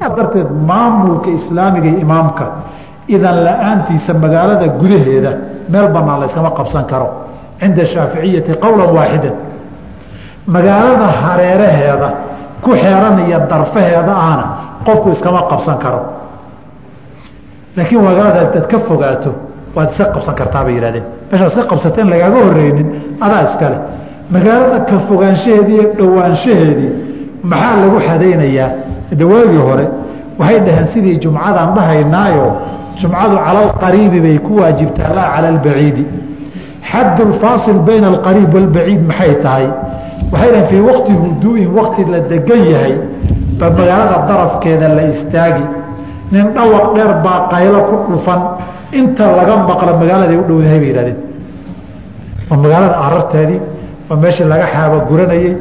darteed maamulka islaamiga iyo imaamka idan la'aantiisa magaalada gudaheeda meel banaan layskama qabsan karo. Cinda shaaficiyati qowla waaxidan magaalada hareeraheeda ku xeeranaya darfaheeda ahna qofku iskama qabsan karo. Laakiin magaalada hadaad ka fogaato waad iska qabsan kartaa bay yihahdeen meeshaad iska qabsateen lagaaga horeynin adaa iskale magaalada ka fogaanshaheedii iyo dhowaanshaheedii maxaa lagu xadaynayaa dhawaagii hore waxay dhaheen sidii jumcadaan dhahaynaayo jumcadu cala alqariibi bay ku waajibtaa laa cala albaciidi. Xaddu lfaasil bayna alqariib walbaciid maxay tahay? Waxay dhaheen fii waqti huduu'in waqti la degan yahay ba magaalada darafkeeda la istaagi. Nin dhawaq dheer baa qaylo ku dhufan inta laga maqla magaaladay u dhowdahay bay yihahdeen waa magaalada ararteedii waa meeshii laga xaaba guranayey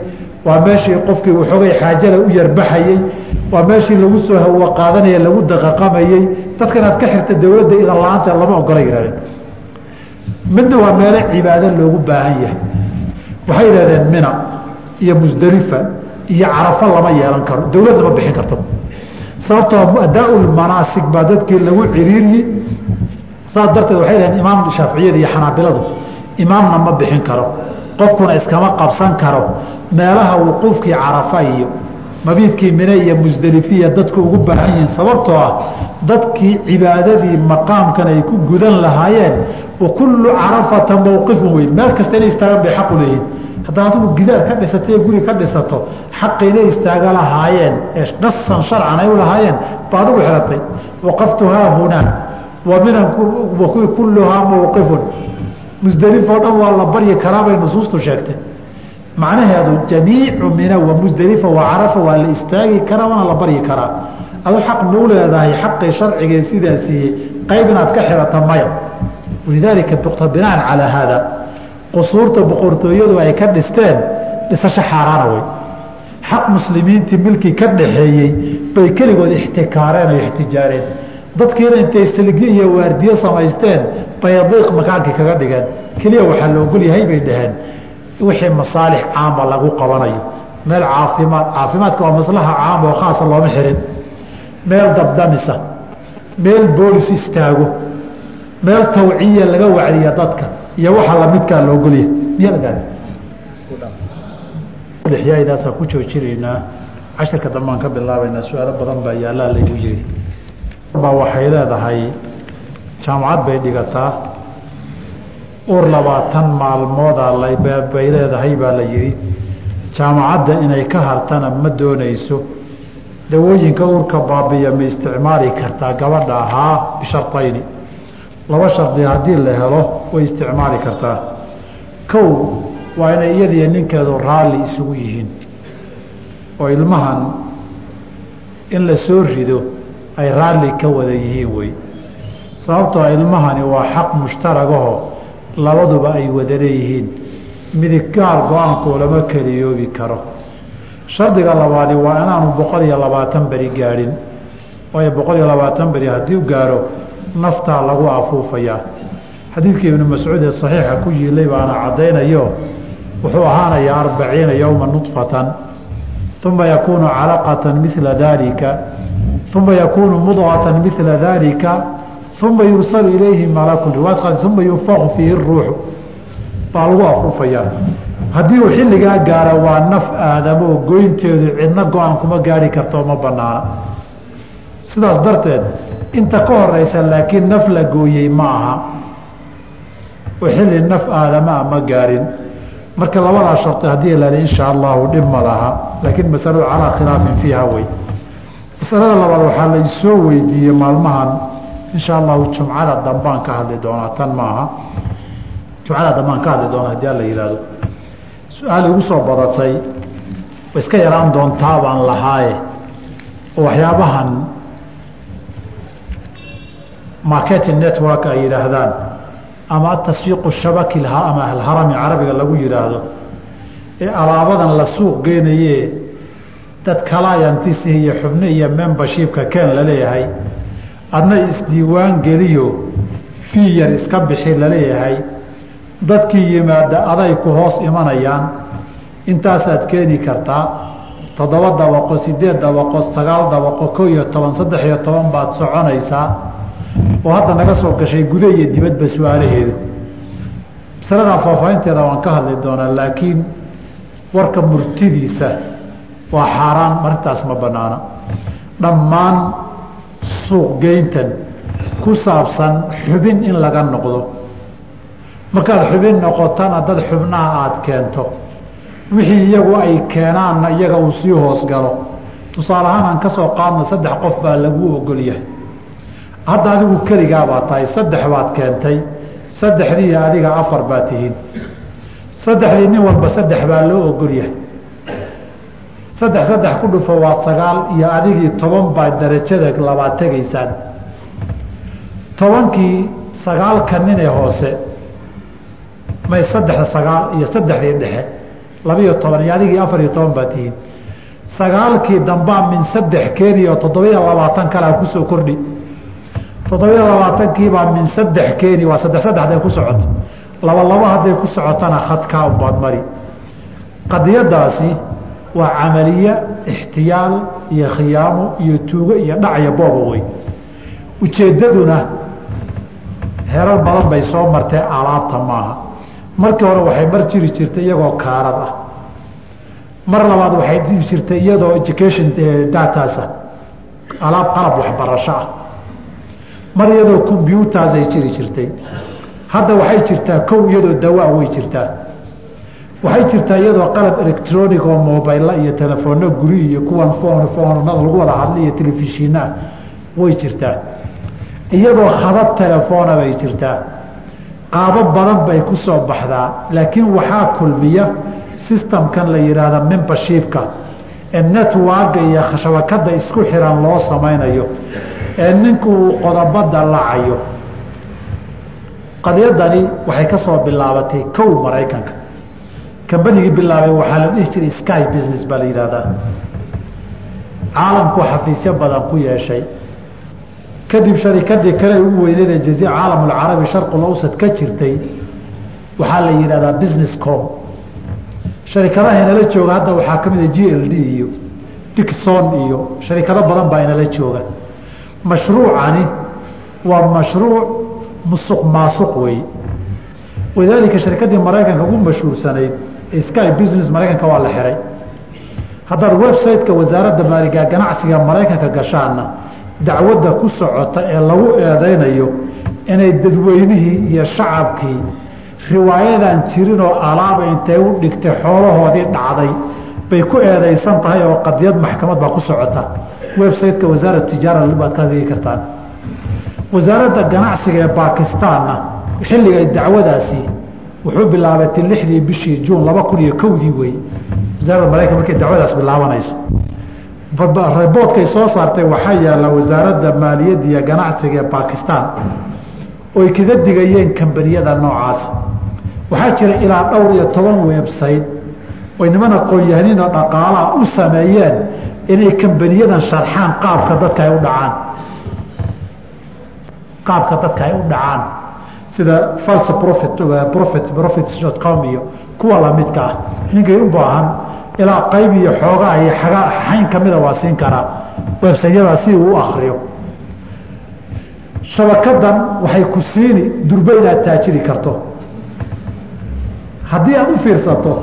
waa meeshii qofkii waxoogay xaajada u yarbaxayey waa meeshii lagu soo hawo qaadanaya lagu daqaqamayey dadka inaad ka xirta dowladda idan la'aanta lama ogola yihahdeen midna waa meelo cibaado loogu baahan yahay. Waxay yihahdeen mina iyo musdalifa iyo carafo lama yeelan karo. Dowladda ma bixin karto. Sababtoo adaa-ulmanaasig baa dadkii lagu ciriiryi saas darteed waxay dhaheen imaam shaaficiyada iyo xanaabiladu imaamna ma bixin karo. Qofkuna iskama qabsan karo meelaha wuquufkii carafa iyo mabiidkii mine iyo musdelifiya dadku ugu baahan yihiin sababtoo ah dadkii cibaadadii maqaamkan ay ku gudan lahaayeen wa kullu carafata mowqifun weyn. Meel kasta inay istaagaan bay xaq u leeyihiin haddaa adigu gidaar ka dhisatay guri ka dhisato xaqi inay istaaga lahaayeen ee nasan sharcan ay u lahaayeen ba adigu xiratay. Waqaftuhaa hunaa wa minan kulluhaa mowqifun musdelifoo dhan waa la baryi karaabay nusuustu sheegtay macnaheedu jamiicu mina wa musdelifa wa carafa waa la istaagi karaa waana la baryi karaa. Adu xaq mau leedahay xaqii sharcigee sidaa siiyey qayb inaad ka xirata maya. Walidaalika binaan calaa haada. Qusuurta boqortooyadu ay ka dhisteen dhisasho xaaraana wey xaq muslimiintii milkii ka dhaxeeyey bay keligood ixtikaareen oo ixtijaareen. Dadkiina intay silgyo iyo waardiyo samaysteen bay makaankii kaga dhigeen. Keliya waxaa la ogol yahay bay dhaheen wixii masaalix caama lagu qabanayo. Meel caafimaad caafimaadka waa maslaxa caam oo khaasa looma xirin. Meel dabdamisa meel boolis istaago meel tawciya laga wacdiya dadka iyo waxa lamidkaa la ogolyahay miya la gaari lixyaadaasaan ku joojinaynaa cashirka dambaan ka bilaabaynaa su'aalo badan baa yaallaa laygu yiri baa waxay leedahay jaamacad bay dhigataa uur labaatan maalmooda bay leedahay baa la yihi jaamacadda inay ka hartana ma doonayso. Dawooyinka uurka baabiya ma isticmaali kartaa gabadha ahaa bishartayni. Laba shardi haddii la helo way isticmaali kartaa. Kow waa inay iyadiyo ninkeedu raalli isugu yihiin. Oo ilmahan in la soo rido ay raalli ka wada yihiin wey. Sababtoo ilmahani waa xaq mushtaragaho labaduba ay wada leeyihiin. Midig gaar go'aankoo lama keliyoobi karo. Shardiga labaadi waa inaanu boqol iyo labaatan beri gaadhin waayo boqol iyo labaatan beri haddii u gaaro naftaa lagu afuufayaa. Xadiidkii ibnu mascuud ee saxiixa ku yiilay baana caddaynayo wuxuu ahaanayaa arbaciina yowma nudfatan uma yakuunu calaqatan mila dalika uma yakuunu mudqatan mila dalika uma yursalu ilayhi malakun riwaayad uma yunfaqu fiihi ruuxu baa lagu afuufayaa haddii uu xilligaa gaaro waa naf aadamo oo goynteedu cidna go'aan kuma gaari karto ma banaana sidaas darteed inta ka horeysa laakiin naf la gooyey ma aha oo xilli naf aadamaa ma gaarin marka labadaa sharti haddii la insha allahu dhib ma laha laakiin masaladu calaa khilaafin fiiha wey masalada labaad waxaa la isoo weydiiyey maalmahan insha allahu jumcada dambaan ka hadli doonaa tan maaha. Jumcada dambaan ka hadli doonaa haddii alla yihahdo su'aal igu soo badatay iska yaraan doontaa baan lahaaye waxyaabahan marketing network ay yidhaahdaan ama ataswiiqu shabaki ama alharami carabiga lagu yidhaahdo ee alaabadan la suuq geynaye dad kalaayantisi iyo xubno iyo membershipka ken la leeyahay adna isdiiwaan geliyo fii yar iska bixi la leeyahay dadkii yimaada aday ku hoos imanayaan. Intaasaad keeni kartaa toddoba dabaqo sideed dabaqo sagaal dabaqo ko iyo toban saddex iyo toban baad soconaysaa. Oo hadda naga soo gashay guda iyo dibadba su'aalaheedu. Masaladaa faahfaahinteeda waan ka hadli doonaa laakiin warka murtidiisa waa xaaraan arrintaas ma banaana dhammaan suuqgeyntan ku saabsan xubin in laga noqdo. Markaad xubin noqotana dad xubnaha aada keento wixii iyagu ay keenaanna iyaga uu sii hoos galo. Tusaale ahaan aan ka soo qaadna saddex qof baa lagu ogol yahay. Hadda adigu keligaabaa tahay saddex baad keentay saddexdii adiga afar baa tihiin saddexdii nin walba saddex baa loo ogol yahay saddex saddex ku dhufo waa sagaal iyo adigii toban baa darajada labaad tegaysaan. Tobankii sagaalka ninee hoose may saddexda sagaal iyo saddexdii dhexe labiiyo toban iyo adigii afar iyo toban baa tihiin. Sagaalkii dambaa min saddex keeni oo toddobiyo labaatan kalea ku soo kordhi. Toddobiyo labaatankiibaa min saddex keeni waa saddex saddex haday ku socoto laba labo hadday ku socotana khadkaa unbaad mari. Qadiyadaasi waa camaliye ixtiyaal iyo khiyaamo iyo tuugo iyo dhacya booba wey ujeeddaduna herar badan bay soo martee alaabta maaha. Markii hore waxay mar jiri jirtay iyagoo kaarad ah. Mar labaad waxay jiri jirtay iyadoo education datasa alaab qalab waxbarasho ah. Mar iyadoo combyuters ay jiri jirtay. Hadda waxay jirtaa kow iyadoo dawaa way jirtaa waxay jirtaa iyadoo qalab electronic oo mobayla iyo telefoonno guri iyo kuwan foon foonada lagu wada hadla iyo telefishinaa way jirtaa. Iyadoo khadad telefoona bay jirtaa. Qaabo badan bay ku soo baxdaa laakiin waxaa kulmiya systemkan la yidhaahda membershipka ee networka iyo shabakada isku xiran loo samaynayo ee ninku uu qodobada lacayo. Qadiyadani waxay ka soo bilaabatay kow maraykanka kambanigii bilaabay waxaa la dhihi jiray sky business baa la yidhahdaa caalamku xafiisyo badan ku yeeshay. Kadib sharikadii kale ugu weyneeda jazi caalamulcarabi sharqulawsad ka jirtay waxaa la yidhahdaa business com sharikadaha inala jooga hadda waxaa ka mida g l d iyo dicson iyo sharikado badan baa inala jooga. Mashruucani waa mashruuc musuq maasuq wey. Walidaalika sharikadii maraykanka ugu mashhuursanayd sky business maraykanka waa la xiray. Haddaad website-ka wasaaradda maaliga ganacsiga maraykanka gashaana dacwadda ku socota ee lagu eedeynayo inay dadweynihii iyo shacabkii riwaayadan jirinoo alaaba intay u dhigtay xoolahoodii dhacday bay ku eedeysan tahay oo qadiyad maxkamad baa ku socota. Website-ka wasaarat tijaara baad ka digi kartaan. Wasaaradda ganacsiga ee bakistaanna xilligay dacwadaasi wuxuu bilaabatay lixdii bishii juun laba kun iyo kowdii wey wasaaradda maraykan markay dacwadaas bilaabanayso. Reboodkay soo saartay waxaa yaalla wasaaradda maaliyadda iyo ganacsiga ee bakistan oy kaga digayeen kambaniyada noocaasa waxaa jira ilaa dhowr iyo toban website oy niman aqoon-yahaninoo dhaqaalaha u sameeyeen inay kambaniyadan sharxaan qaabka dadka ay u dhacaan. Qaabka dadka ay u dhacaan sida false profit profit profits dot com iyo kuwa lamidka ah. Ninkay u baahan ilaa qayb iyo xoogaa iyo xaga xayn kamida waa siin karaa websayada si uu u akriyo shabakadan waxay ku siini durbe inaad taajiri karto. Haddii aada u fiirsato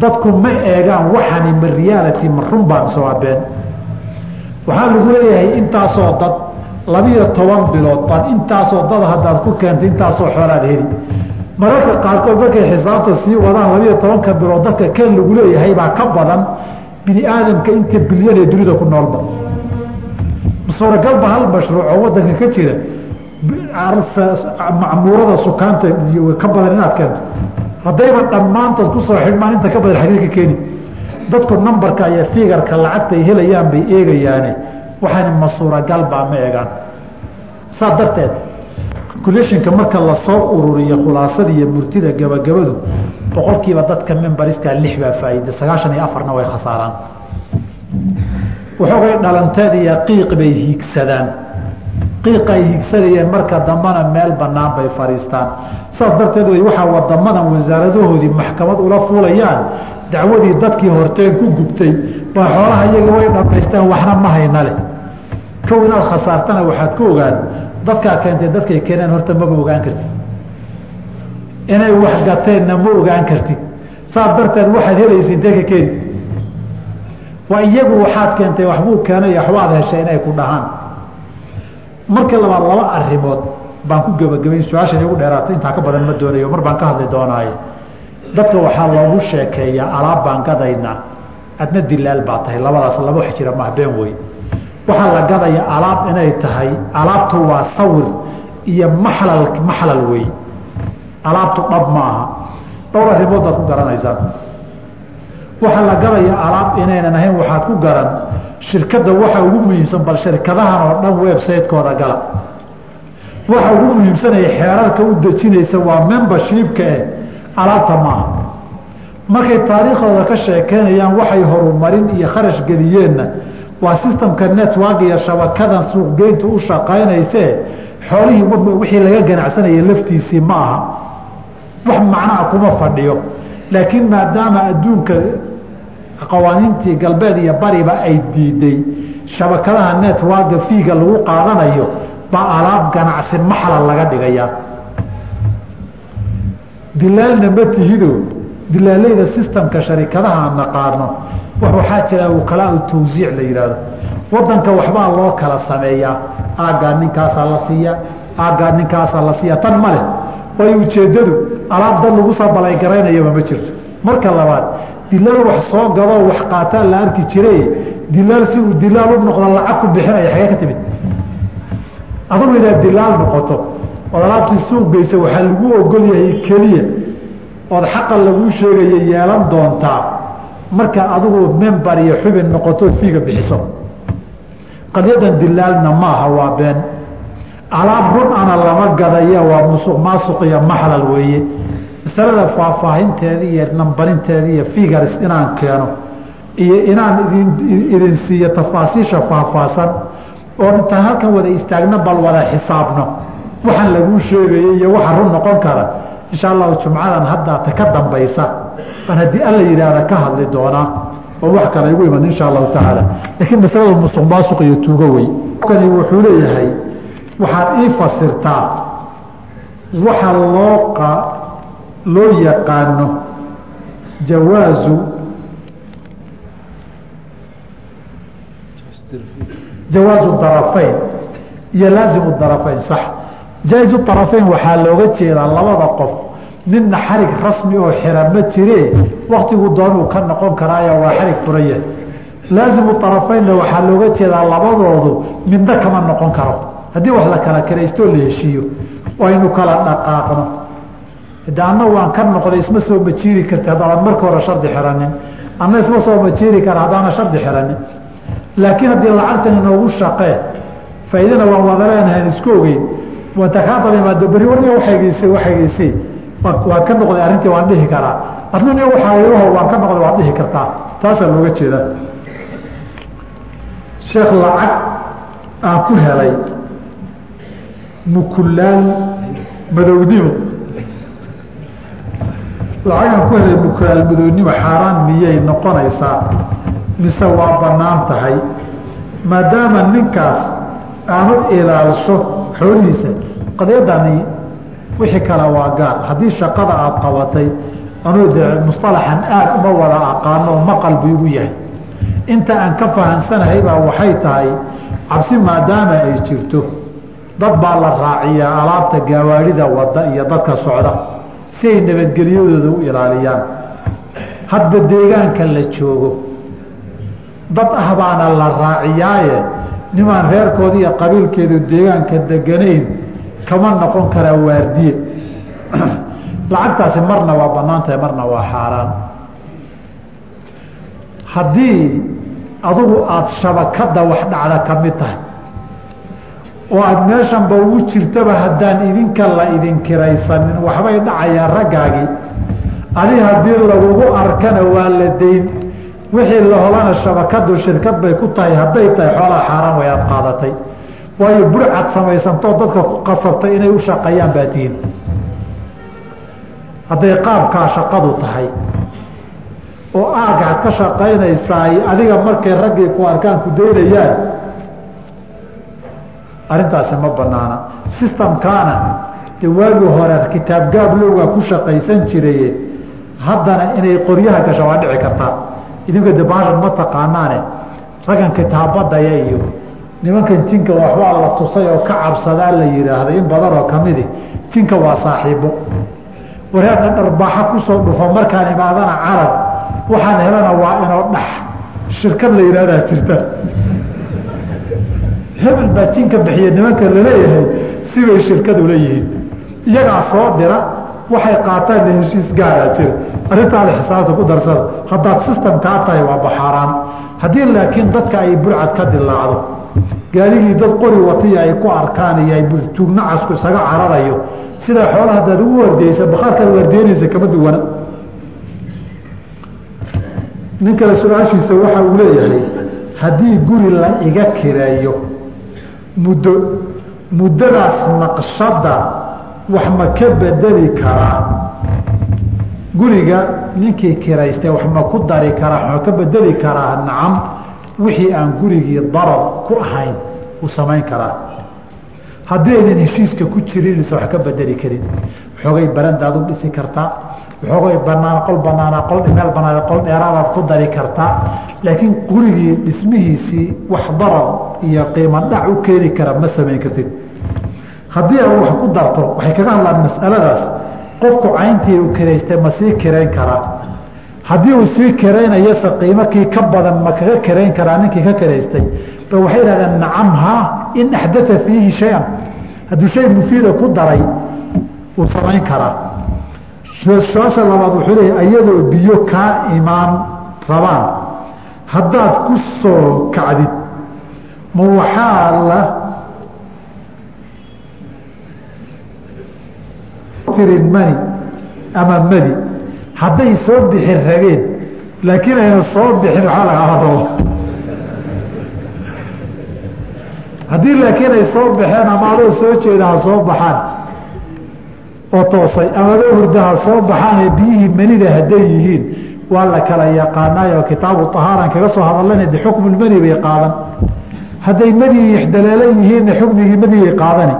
dadku ma eegaan waxani ma reality ma runbaa mise waa been waxaa lagu leeyahay intaasoo dad labiyo toban bilood baad intaasoo dad haddaad ku keentay intaasoo xoolaad heli. Mararka qaarkood markay xisaabta sii wadaan labiyo tobanka bilood dadka keen lagu leeyahay baa ka badan bini aadamka inta bilyan ee dunida ku noolba. Suuragalba hal mashruuc oo wadanka ka jira macmuurada sukaanta ka badan inaad keento. Haddayba dhammaantood ku soo xidhmaan inta ka badan xagee ka keeni. Dadku nambarka iyo figarka lacagta ay helayaan bay eegayaane waxaani ma suuragalbaa ma eegaan. Saa darteed calculationka marka la soo ururiyo khulaasada iyo murtida gabagabadu boqolkiiba dadka membariskaa lix baa faa'iida sagaashan iyo afarna way khasaaraan. Waxoogay dhalanteed iyo qiiq bay hiigsadaan. Qiiqa ay hiigsanayeen marka dambana meel banaan bay fadhiistaan saas darteed wey waxaa wadamadan wasaaradahoodii maxkamad ula fuulayaan dacwadii dadkii horteen ku gubtay waa xoolaha iyaga way dhamaysteen waxna ma hayna leh. Kow inaad khasaartana waxaad ku ogaan dadkaa keentay dadkay keeneen horta maba ogaan kartid. Inay wax gateenna ma ogaan kartid. Saas darteed waxaad helaysa intee ka keeni. Waa iyagu waxaad keentay waxbuu keenay waxbaad heshay inay ku dhahaan. Marka labaad laba arimood baan ku gebagabayn su'aashan igu dheeraatay intaa ka badan ma doonayo mar baan ka hadli doonaaye. Dadka waxaa loogu sheekeeyaa alaab baan gadaynaa adna dilaal baa tahay. Labadaas laba wax jira mah been wey waxaa la gadaya alaab inay tahay. Alaabtu waa sawir iyo maxlal maxlal wey alaabtu dhab ma aha. Dhowr arrimood baad ku garanaysaan. Waxaa la gadaya alaab inaynan ahayn waxaad ku garan shirkadda waxa ugu muhiimsan bal shirkadahan oo dhan website-kooda gala. Waxa ugu muhiimsanaya xeerarka u dejinaysa waa membershipka eh alaabta maaha markay taariikhdooda ka sheekeynayaan waxay horumarin iyo kharash geliyeenna. Waa sistamka network iyo shabakadan suuqgeyntu u shaqaynaysee xoolihii wixii laga ganacsanaya laftiisii ma aha. Wax macnaha kuma fadhiyo. Laakiin maadaama adduunka qawaaniintii galbeed iyo bariba ay diiday shabakadaha networka fiiga lagu qaadanayo baa alaab ganacsi maxlal laga dhigayaa. Dilaalna ma tihido dilaalayda sistamka sharikadaha aan naqaano. Waxaa jira wakalaau tawsiic la yidhaahdo wadanka waxbaa loo kala sameeyaa. Aaggaa ninkaasaa la siiya aaggaa ninkaasaa la siiya. Tan ma leh. Waayo ujeeddadu alaab dad lagu soo balaygaraynayoba ma jirto. Marka labaad dilaal wax soo gadoo wax qaataa la arki jire dilaal si uu dilaal u noqdo lacag ku bixinaya xagee ka timid. Adugu inaad dilaal noqoto ood alaabtii suuq geysa waxaa lagu ogol yahay keliya ood xaqa laguu sheegaya yeelan doontaa marka adigu member iyo xubin noqoto fiiga bixiso. Qadyadan dilaalna maaha waa been. Alaab run ana lama gadaya waa musuq maasuq iyo maxlal weeye. Masalada faahfaahinteeda iyo nambarinteeda iyo figars inaan keeno iyo inaan idin siiyo tafaasiisha faahfaahsan oo intaan halkan wada istaagno bal wada xisaabno. Waxaan laguu sheegaya iyo waxa run noqon kara insha allahu jumcadan haddaata ka dambaysa baan haddii alla yidhaahda ka hadli doonaa oo wax kale igu iman insha allahu tacaala. Laakiin masalada musuq iyo tuugo wey. Kani wuxuu leeyahay waxaad ii fasirtaa waxa loo loo yaqaano jawaazu jawaazu darafayn iyo laazimu darafayn sax jaa-izu darafayn waxaa looga jeedaa labada qof. Midna xarig rasmi oo xira ma jiree waktigu doonuu ka noqon karaayo waa xarig furaya. Laazimu darafaynna waxaa looga jeedaa labadoodu midna kama noqon karo. Haddii wax la kala karaystoo la heshiiyo. Aynu kala dhaqaaqno. De anna waan ka noqday isma soo majiiri karti haddaadan marka hore shardi xiranin. Anna isma soo majiiri kara haddaana shardi xiranin. Laakiin haddii lacagtan inoogu shaqee faa'iidana waan wada leenahayn isku ogeyn berri warniga waxaygeysay waxaygeysay waan ka noqday arrintii waan dhihi karaa. Adnani waxaa ilaho waan ka noqday waad dhihi kartaa. Taasaa looga jeedaa. Sheekh lacag aan ku helay mukulaal madownimo lacagaan ku helay mukulaal madownimo xaaraan miyay noqonaysaa? Mise waa bannaan tahay? Maadaama ninkaas aanu ilaalsho xoolihiisa. Qadiyadani wixii kale waa gaar. Haddii shaqada aada qabatay anuu de musطalaxan aad uma wada aqaano oo maqal igu yahay. Inta aan ka fahansanahay baa waxay tahay cabsi maadaama ay jirto dad baa la raaciyaa alaabta gaawaarida wada iyo dadka socda. Si ay nabadgelyadooda u ilaaliyaan. Hadba deegaanka la joogo dad ah baana la raaciyaaye nimaan reerkooda iyo qabiilkeedu deegaanka deganayn kama noqon karaa waardiye. Lacagtaasi marna waa bannaan tahay marna waa xaaraan. Haddii adugu aada shabakadda wax dhacda ka mid tahay oo aada meeshanba ugu jirtaba haddaan idinka la idinkiraysanin waxbay dhacayaan raggaagii. Adi haddii lagugu arkana waa la dayn wixii la holana shabakadu shirkad bay ku tahay hadday tahay xoolaha xaaraan way aad qaadatay. Waayo burcad samaysantoo dadka ku qasabtay inay u shaqeeyaan baa tihiin. Hadday qaabkaa shaqadu tahay oo aagaad ka shaqaynaysaay adiga markay raggii ku arkaan ku daynayaan arrintaasi ma banaana sistamkaana de waagii hore kitaab gaablowgaa ku shaqaysan jiraye haddana inay qoryaha gasho waa dhici kartaa idinka de ma taqaanaane. Raggan kitaabadaya iyo nimankan jinka waxbaa la tusay oo ka cabsadaa la yidhaahda in badan oo kamidi jinka waa saaxiibo. Wareerka dharbaaxa ku soo dhufo markaan imaadana carab waxaan helana waa inoo dhax. Shirkad la yidhahdaa jirta. Hebel baa jinka bixiya nimanka la leeyahay sibay shirkadu leeyihiin iyagaa soo dira waxay qaataanna heshiis gaaraa jira arrintaada xisaabta ku darsada haddaad sistamkaa tahay waa baxaaraan. Haddii laakiin dadka ay burcad ka dilaacdo gaaligii dad qori watiya ay ku arkaan iyo ay tuugnacasku isaga cararayo sida xoola hadaad ugu wardeysa bakhaarkaad wardeynaysa kama duwana nin kale su'aashiisa waxa uu leeyahay haddii guri la iga kireeyo muddo muddadaas naqshada wax ma ka bedeli karaa guriga ninkii kiraystay wax ku dari karaa ma ka bedeli karaa nacam wixii aan gurigii darar ku ahayn uu samayn karaa. Haddii heshiiska ku jirinaysa wax ka bedeli karin waxoogay barandaad u dhisi kartaa waxoogay banaan qol banaana qol meel banaan qol dheeraadaad ku dari kartaa laakiin gurigii dhismihiisii wax darar iyo qiimo dhac u keeni kara ma samayn kartid. Haddii aad wax ku darto waxay kaga hadlaan masaladaas qofku cayntii uu kiraystay ma sii kirayn karaa. Haddii uu sii kiraynayose qiimo kii ka badan ma kaga kirayn karaa ninkii ka kiraystay. Ba waxay yidhahdeen nacam haa in axdaa fiihi shay-an. Hadduu shay mufiida ku daray uu samayn karaa. Su'aasha labaad wuxuu leeyahy iyadoo biyo kaa imaan rabaan haddaad ku soo kacdid ma waxaa la tirin mani ama madi. Hadday soo bixin rabeen laakiin ayna soo bixin waxaa lagama rabo haddii laakiin ay soo baxeen ama adoo soo jeeda ha soo baxaan oo toosay ama adoo hurda ha soo baxaan ee biyihii manida hadday yihiin waa la kala yaqaanaayoo kitaabu ahaaran kaga soo hadalana de xukmulmani bay qaadan. Hadday madi ixdaleelan yihiinna xukmigii madigay qaadani.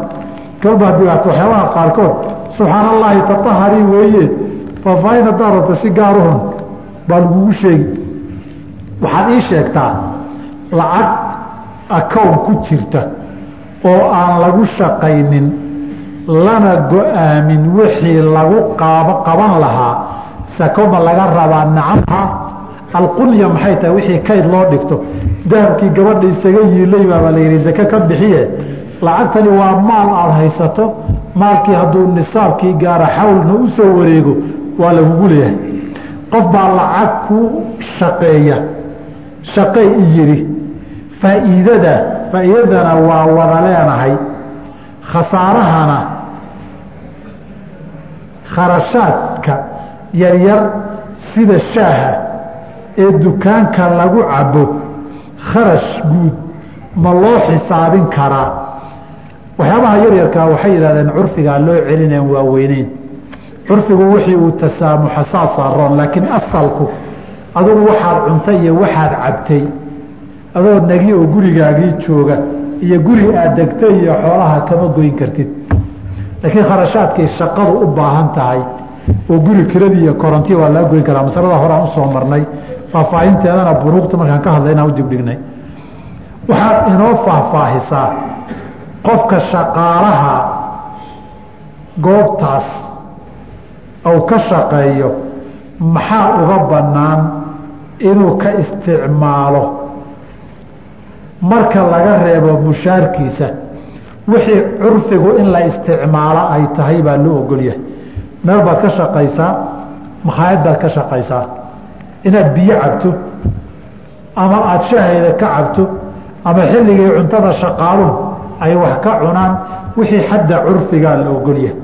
Kolba haddii waxyaabaha qaarkood subxaan allaahi tatahari weeye. Faafaahin haddaa rabto si gaaruhun baa lagugu sheegi waxaad ii sheegtaa lacag akown ku jirta oo aan lagu shaqaynin lana go'aamin wixii lagu qaban lahaa. Sakoma laga rabaa nacamha alqunya maxay tahay wixii kayd loo dhigto? Dahabkii gabadha isaga yiilay baabaa la yihi sake ka bixiye. Lacagtani waa maal aada haysato maalkii hadduu nisaabkii gaara xawlna u soo wareego waa lagugu leeyahay. Qof baa lacag ku shaqeeya. Shaqey i yidhi faa'iidada faa'iidadana waa wada leenahay. Khasaarahana kharashaadka yaryar sida shaaha ee dukaanka lagu cabo kharash guud ma loo xisaabin karaa waxyaabaha yaryarkaa waxay yidhahdeen curfigaa loo celinayn waaweyneyn. Curfigu wixii uu tasaamuxa saasaa roon laakiin asalku adugu waxaad cuntay iyo waxaad cabtay adoo nagi oo gurigaagii jooga iyo guri aad degtay iyo xoolaha kama goyn kartid. Laakiin kharashaadkay shaqadu u baahan tahay oo guri kiradii iyo korontii waa laga goyn karaa. Masalada horaan u soo marnay faahfaahinteedana bunuuqta markaan ka hadlay inaan u dibdhignay waxaad inoo faahfaahisaa qofka shaqaalaha goobtaas ou ka shaqeeyo maxaa uga bannaan inuu ka isticmaalo? Marka laga reebo mushaarkiisa wixii curfigu in la isticmaalo ay tahay baa loo ogolyahay. Meel baad ka shaqaysaa makhaayad baad ka shaqaysaa? Inaad biyo cabto ama aada shahayda ka cabto ama xilligii cuntada shaqaaluhu ay wax ka cunaan wixii xadda curfigaa la ogolyahay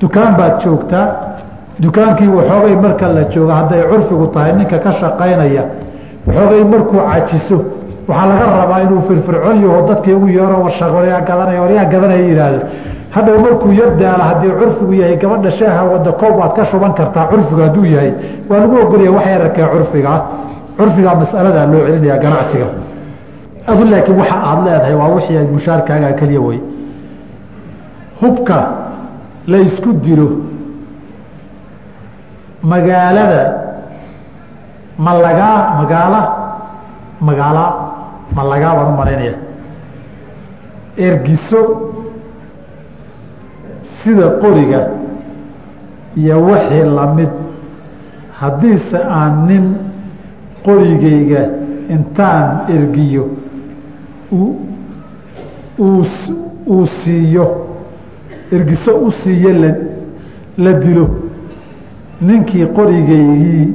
dukaan baad joogtaa dukaankii waxoogay marka la jooga hadday curfigu tahay ninka ka shaqaynaya waxoogay markuu cajiso waxaa laga rabaa inuu firfircoon yaho dadkii ugu yeero waryaa gadanaya waryaa gadanaya yidhaahdo. Hadhow markuu yardaala haddii curfigu yahay gabadha sheeha wada koob waad ka shuban kartaa curfigu hadduu yahay. Waa lagu ogolaya wax yararkee curfigaa curfigaa masaladaa loo celinaya ganacsiga adu laakiin waxa aada leedahay waa wixii ay mushaarkaagaa keliya wey hubka la isku dilo magaalada ma lagaa magaala magaala ma lagaa baan u malaynaya ergiso sida qoriga iyo wixii la mid haddiise aan nin qorigayga intaan ergiyo uu siiyo. Ergiso u siiyo la dilo. Ninkii qorigaygii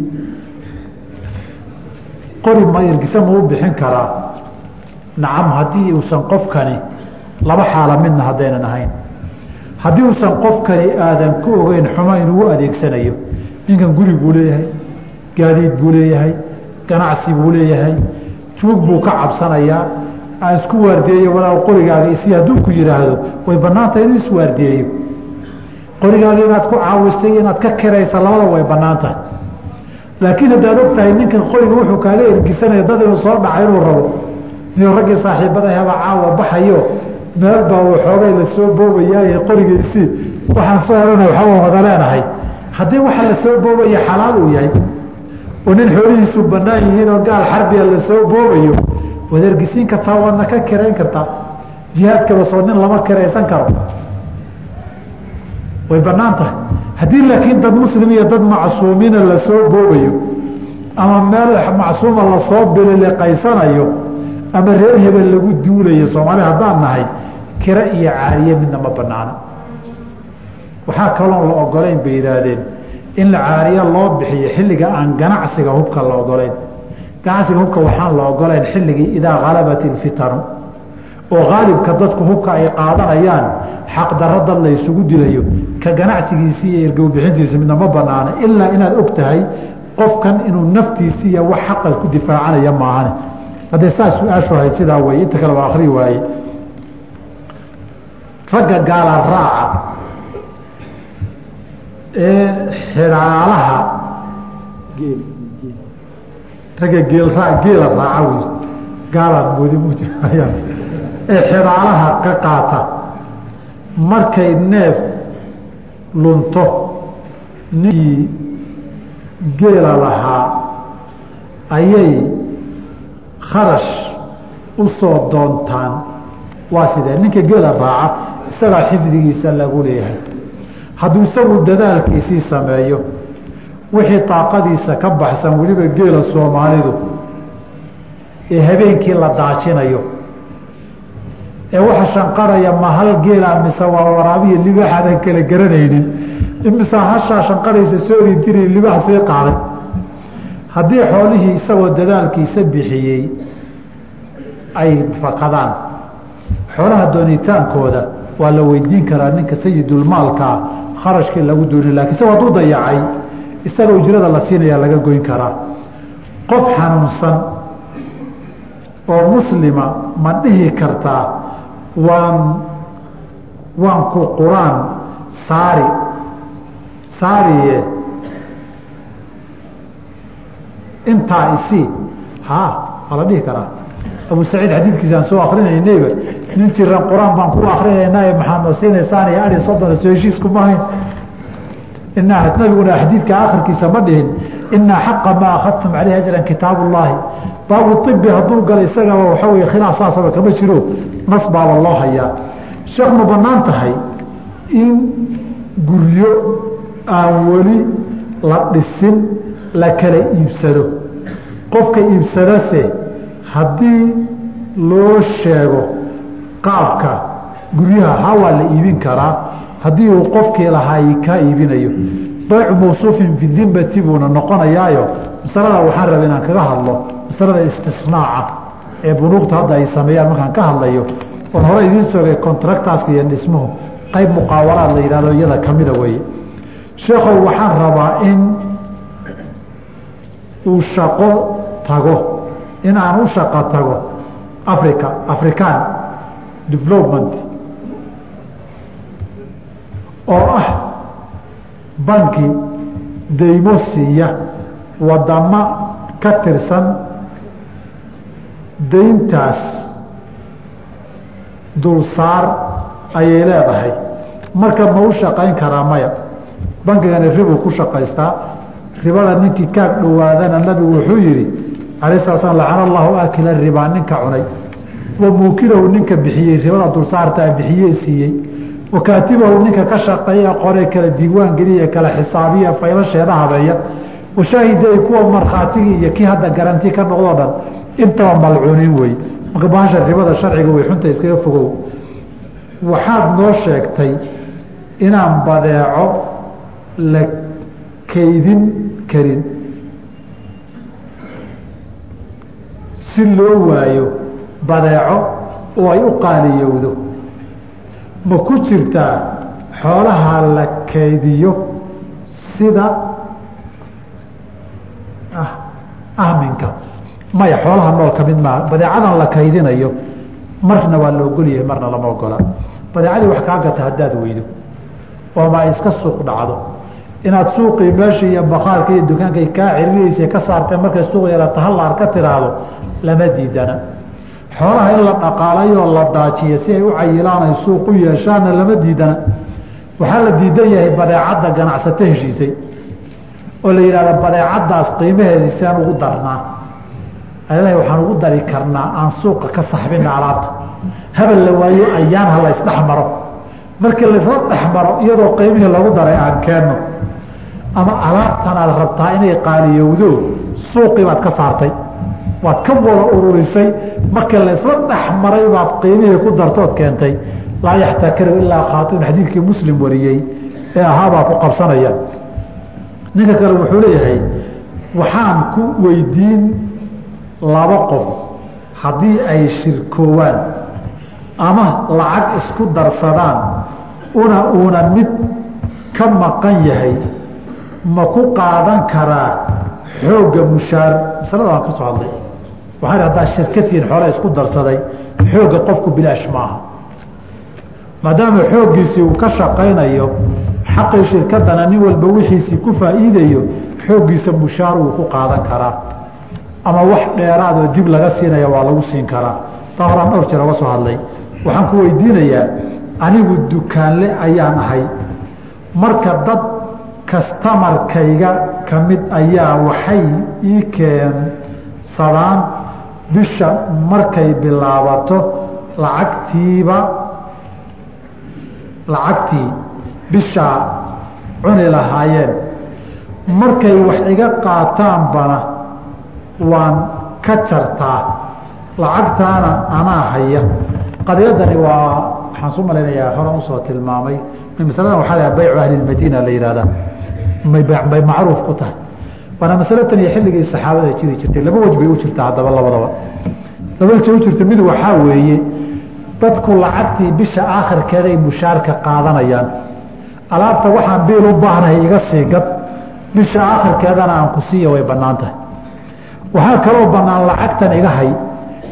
qori ma ergisa ma u bixin karaa. Nacam haddii uusan qofkani laba xaala midna haddaynan ahayn. Haddii uusan qofkani aadan ku ogeyn xumo inuu u adeegsanayo ninkan guri buu leeyahay gaadiid buu leeyahay ganacsi buu leeyahay tuug buu ka cabsanayaa aan isku waardiyeeyo walaal qorigaaga isi hadduu ku yidhaahdo way bannaantahay inuu iswaardiyeeyo qorigaaga inaad ku caawistay inaad ka kiraysa labada way bannaan laakiin haddaad og ninkan qoriga wuxuu kaaga ergisanaya dad inuu soo dhaca inuu rabo. Niyo raggii saaxiibada caawa baxayo. Meel baa waxoogay la soo boobayaaye qorigiisii. Waxaan soo helana waxba wada leenahay. Haddii waxa la soo boobaya xalaal uu yahay. Oo nin xoolihiisu bannaan yihiin oo gaal xarbiga la boobayo waad ergisiin kartaa waadna ka kirayn kartaa. Jihaadkaba soo nin lama kiraysan karo. Way bannaan tahay. Haddii laakiin dad muslim iyo dad macsuumiina la soo boobayo ama meel macsuuma la soo bililiqaysanayo ama reer hebel lagu duulayo soomaali haddaan nahay kiro iyo caariye midna ma banaana waxaa kaloon la ogolayn bay yidhaahdeen in la caariye loo bixiyo xilliga aan ganacsiga hubka la ogolayn ganacsiga hubka waxaan la ogolayn xilligii idaa halabat ilfitanu oo haalibka dadku hubka ay qaadanayaan xaqdarro dad la dilayo ka ganacsigiisii iyo ergowbixintiisa midna banaana ilaa inaad og tahay qofkan inuu naftiisi iyo wax xaqa ku difaacanaya maahane. Haddee saa su'aashu ahayd sidaa wey inta kale waa akri waaye. Ragga gaala raaca ee xidhaalaha ragga geelraa geela raaca wey gaalaan moodi muujihayaan ee xidhaalaha ka qaata. Markay neef lunto ninkii geela lahaa ayay kharash u soo doontaan. Waa sidee? Ninka geela raaca isagaa xifdigiisa lagu leeyahay. Hadduu isagu dadaalkiisii sameeyo wixii daaqadiisa ka baxsan weliba geela soomaalidu ee habeenkii la daajinayo. Ee waxa shanqaraya ma hal geela mise waa waraabiya libaax aadan kala garanaynin? Imise hashaa shanqaraysa soo ridiri libaax sii qaaday? Haddii xoolihii isagoo dadaalkiisa bixiyey ay fakadaan xoolaha doonitaankooda waa la weydiin karaa ninka sayidulmaalkaa kharashkii lagu dooni laakiin isagoo dayacay isaga ujrada la siinaya laga goyn karaa qof xanuunsan oo muslima ma dhihi kartaa waan waan ku quraan saari saariye. Intaa isii ha waa la dhihi karaa. Abu saciid xadiidkiisa aan soo akrinaynayba nin jiran qur'aan baan ku akrinaynaa maxaadna siinaysaan iyo ari soddon soo heshiiskuma ahayn. inaa nabiguna xadiidka akhirkiisa ma dhihin inaa xaqa maa akhadtum caleyh ajran kitaab ullaahi baabu ibi hadduu gala isagaba waxa wey khilaaf saasaba kama jiro nas baaba loo hayaa sheekh ma bannaan tahay in guryo aan weli la dhisin la kala iibsado qofka iibsadase haddii loo sheego qaabka guryaha ha waa la iibin karaa haddii uu qofkii lahaa ka iibinayo. Baycu mawsuufin fi buuna noqonayaayo masalada waxaan raba inaan kaga hadlo masalada istisnaaca ee bunuugta hadda ay sameeyaan markaan ka hadlayo oon hore idiin soogay contractaska iyo dhismuhu qayb muqaawalaad la yidhahdo iyada kamida weeye. Sheekhow waxaan rabaa in uu shaqo tago in aan u shaqo tago africa african development oo ah banki deymo siiya wadamo ka tirsan deyntaas dulsaar ayay leedahay. Marka ma u shaqayn karaa maya? Bankigani ribuu ku shaqaystaa. Ribada ninkii kaag dhowaadana nabigu wuxuu yihi alay sala slam lacana allahu aakila ribaa ninka cunay. Wa muukilahu ninka bixiyey ribada dulsaartaa bixiyey siiyey wa kaatibahu ninka ka shaqeeya qore kala diiwaan geliya kala xisaabiya faylasheeda habeeya washaahiday kuwa markhaatigii iyo kii hadda garanti ka noqdoo dhan intaba malcuuniin wey marka bahasha ribada sharciga way xunta iskaga fogow waxaad noo sheegtay inaan badeeco la kaydin karin si loo waayo badeeco oo ay u qaaliyowdo ma ku jirtaa xoolaha la kaydiyo sida ahminka. Maya xoolaha nool ka mid maaha badeecadan la kaydinayo marna waa la ogolyahay marna lama ogola. Badeecadii wax kaa gata haddaad weydo oo ma iska suuq dhacdo. Inaad suuqii meeshii iyo bakaalka iyo dukaankay kaa ciriraysa ka saartee markay suuq yarata hallaar ka tiraahdo lama diidana xoolaha in la dhaqaalayoo la daajiyo si ay u cayilaan ay suuq u yeeshaanna lama diidana. Waxaa la diidan yahay badeecadda ganacsato heshiisay oo la yidhahda badeecaddaas qiimaheedii seen ugu darnaa. Alalahi waxaan ugu dari karnaa aan suuqa ka saxbina alaabta. Habal la waayo ayaan ha la ysdhex maro. Markii laysla dhex maro iyadoo qiimihii lagu daray aan keenno. Ama alaabtan aad rabtaa inay qaaliyowdo suuqii baad ka saartay waad ka wada ururisay markii laysla dhex maray baad qiimihii ku dartood keentay. Laa yaxtakaru ilaa khaatun xadiidkii muslim wariyey ee ahaabaa ku qabsanaya. Ninka kale wuxuu leeyahay waxaan ku weydiin laba qof haddii ay shirkoowaan ama lacag isku darsadaan una uuna mid ka maqan yahay. Ma ku qaadan karaa xoogga mushaar. Masalada waan ka soo hadlay waxaan haddaa shirkatihiin xoole isku darsaday. Xoogga qofku bilaash maaha. Maadaama xooggiisii uu ka shaqaynayo xaqii shirkadana nin walba wixiisii ku faa'iidayo xooggiisa mushaar uu ku qaadan karaa. Ama wax dheeraad oo dib laga siinaya waa lagu siin karaa. Taa horaan dhowr jeer oga soo hadlay. Waxaan ku weydiinayaa anigu dukaanle ayaan ahay. Marka dad kastamarkayga ka mid ayaa waxay ii keensadaan bisha markay bilaabato lacagtiiba lacagtii bishaa cuni lahaayeen. Markay wax iga qaataanbana waan ka jartaa. Lacagtaana anaa haya. Qadiyadani waa waxaan su malaynayaa horan u soo tilmaamay. Masaladan waxaa baycu ahli lmadiina la yihahdaa may macruuf ku tahay waana masale tan iyo xilligii saxaabada jiri jirtay. Laba wej bay u haddaba labadaba. Laba wejay u mid waxaa weeye dadku lacagtii bisha aakhirkeeday mushaarka qaadanayaan. Alaabta waxaan biil u baahnahay iga sii gad bisha aakhirkeedana aan ku siiya way bannaan tahay. Waxaa kaloo bannaan lacagtan iga hay.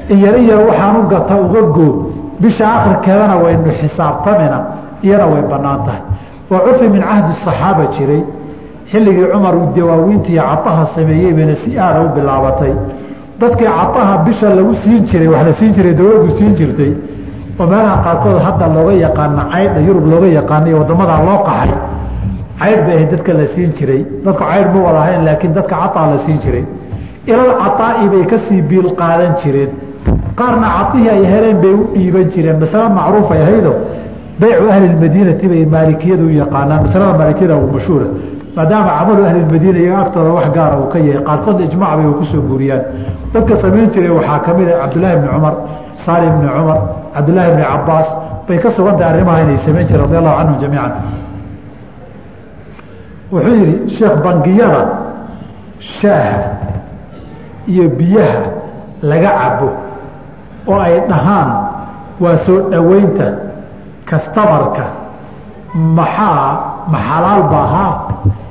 Iyar iyar waxaan u gata uga goo bisha aakhirkeedana waynu xisaabtamina iyana way bannaan tahay. Waa curfi min cahdi saxaaba jiray xilligii cumar dawaawiintii cataha sameeyey bayna si aada u bilaabatay. Dadkii cataha bisha lagu siin jiray wax la siin jiray dowladdu siin jirtay oo meelaha qaarkood hadda looga yaqaana caydha yurub looga yaqaana iyo waddamadaa loo qaxay caydh bay ahayd dadka la siin jiray. Dadku caydh ma wada ahayn laakiin dadka cataa la siin jiray. Ilal cataa'i bay ka sii biil qaadan jireen. Qaarna catihii ay heleen bay u dhiiban jireen. Masale macruufay ahaydo baycu ahli bay maalikiyadu u yaqaanaan. Masalada maalikiyada ugu mashhuura maadaama camalu ahlilmadiina iyaga agtooda wax gaara uu ka yahay qaarkood ijmac bay ku soo guuriyaan. Dadka samayn jiray waxaa ka mid a cabdullaahi bni cumar saali bni cumar cabdullaahi bni cabaas bay ka sugantahay arrimaha inay samayn jireen radi allahu canhum jamiican. Wuxuu yidhi sheekh bangiyada shaaha iyo biyaha laga cabo oo ay dhahaan waa soo dhoweynta kastamarka maxaa ma xalaal ba ahaa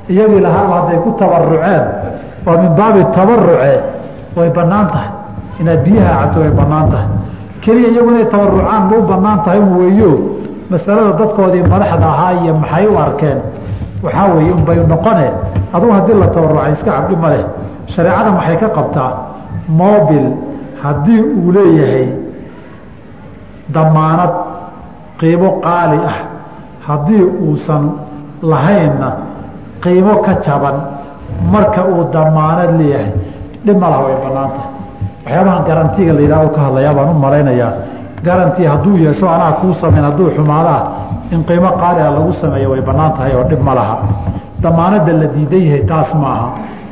iyagii lahaaba hadday ku tabaruceen waa min baabi tabaruce way bannaan tahay. Inaad biyaha cabto way bannaan tahay. Keliya iyagu inay tabarucaan ma u bannaan tahay weeyo. Masalada dadkoodii madaxda ahaa iyo maxay u arkeen? Waxaa weeye unbay noqone adugu haddii la tabarucay iska cabdhi ma leh. Shareecada maxay ka qabtaa? Mobil haddii uu leeyahay damaanad qiimo qaali ah. Haddii uusan lahaynna qiimo ka jaban marka uu damaanad leeyahay. Dhib ma laha way bannaan tahay waxyaabahan garantiga la yidhahdo ka hadlayaa baan u malaynayaa. Garanti hadduu yeesho anaa kuu samayn hadduu xumaadaa in qiimo qaali ah lagu sameeyo way bannaan tahay oo dhib ma laha. Damaanadda la diidan yahay taas maaha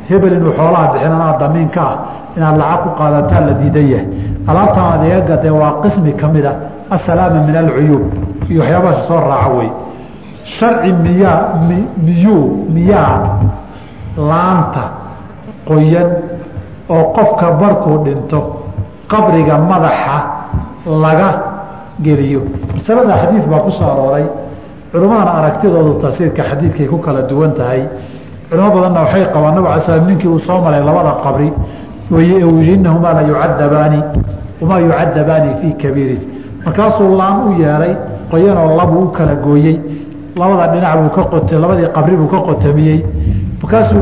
hebel inuu xoolaha bixin anaa damiinka ah inaad lacag ku qaadataa la diidan yahay. Alaabtan aad iga gadee waa qismi ka mid a asalaama min alcuyuub iyo waxyaabaha soo raaca wey sharci miyaa miyuu miyaa laanta qoyan oo qofka markuu dhinto qabriga madaxa laga geliyo. Masalada xadiid baa ku soo arooray. Culimmadana aragtidoodu tafsiirka xadiidkay ku kala duwan tahay. Culimo badanna waxay qabaan nabig ala ninkii uu soo maray labada qabri yihi inahumaa la yucadabaani wamaa yucadabaani fii kabiirin markaasuu laan u yeelay qoyanoo labuu u kala gooyey labada dhinac buu ka qot labadii qabri buu ka qotamiyey. Markaasuu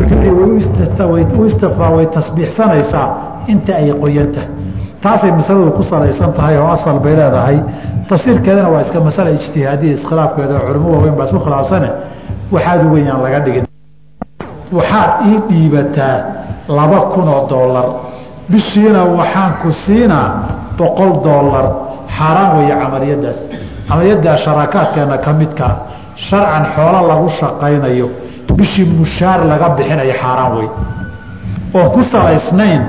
u istifaa way tasbiixsanaysaa inta ay qoyanta. Taasay masaladu ku salaysan tahay oo asal bay leedahay. Tafsiirkeedana waa iska masala ijtihaadiya iskhilaafkeeda culimo waaweyn baa isku khilaafsane. Waxaad u laga dhigin. Waxaad ii dhiibataa laba kun oo doolar bishiina waxaan ku siinaa boqol doolar xaaraan weeye camaliyadaas camaliyaddaa sharaakaadkeena ka midkaa sharcan xoolo lagu shaqaynayo bishii mushaar laga bixinayo xaaraan wey oon ku salaysnayn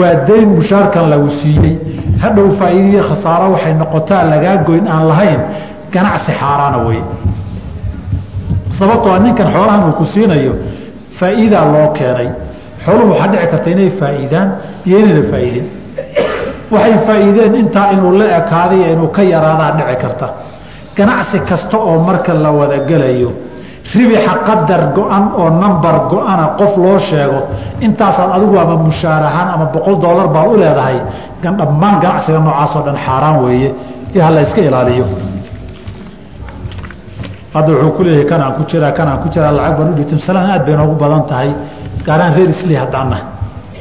waa dayn mushaarkan lagu siiyey. Hadhow faa'iidaiyo khasaaro waxay noqotaa lagaa goyn aan lahayn ganacsi xaaraana wey sababtoo ninkan xoolahan uu ku siinayo faa'iidaa loo keenay. Xooluhu waxaa dhici karta inay faa'iidaan iyo inayna faa'iidin. Waxay faa'iideen intaa inuu la ekaaday inuu ka yaraadaa dhici karta ganacsi kasta oo marka la wada gelayo ribixa qadar go-an oo nambar go-ana qof loo sheego intaasaad adigu ama mushaar ahaan ama boqol doolar baad u leedahay dhammaan ganacsiga noocaasoo dhan xaaraan weeye. Iyo hala iska ilaaliyo. Hadda wuxuu ku leeyahay kanaan ku jiraa kanaan ku jiraa lacag baan u dhigtay. Masalan aad bay noogu badan tahay. Gaaraan reer isli haddaanna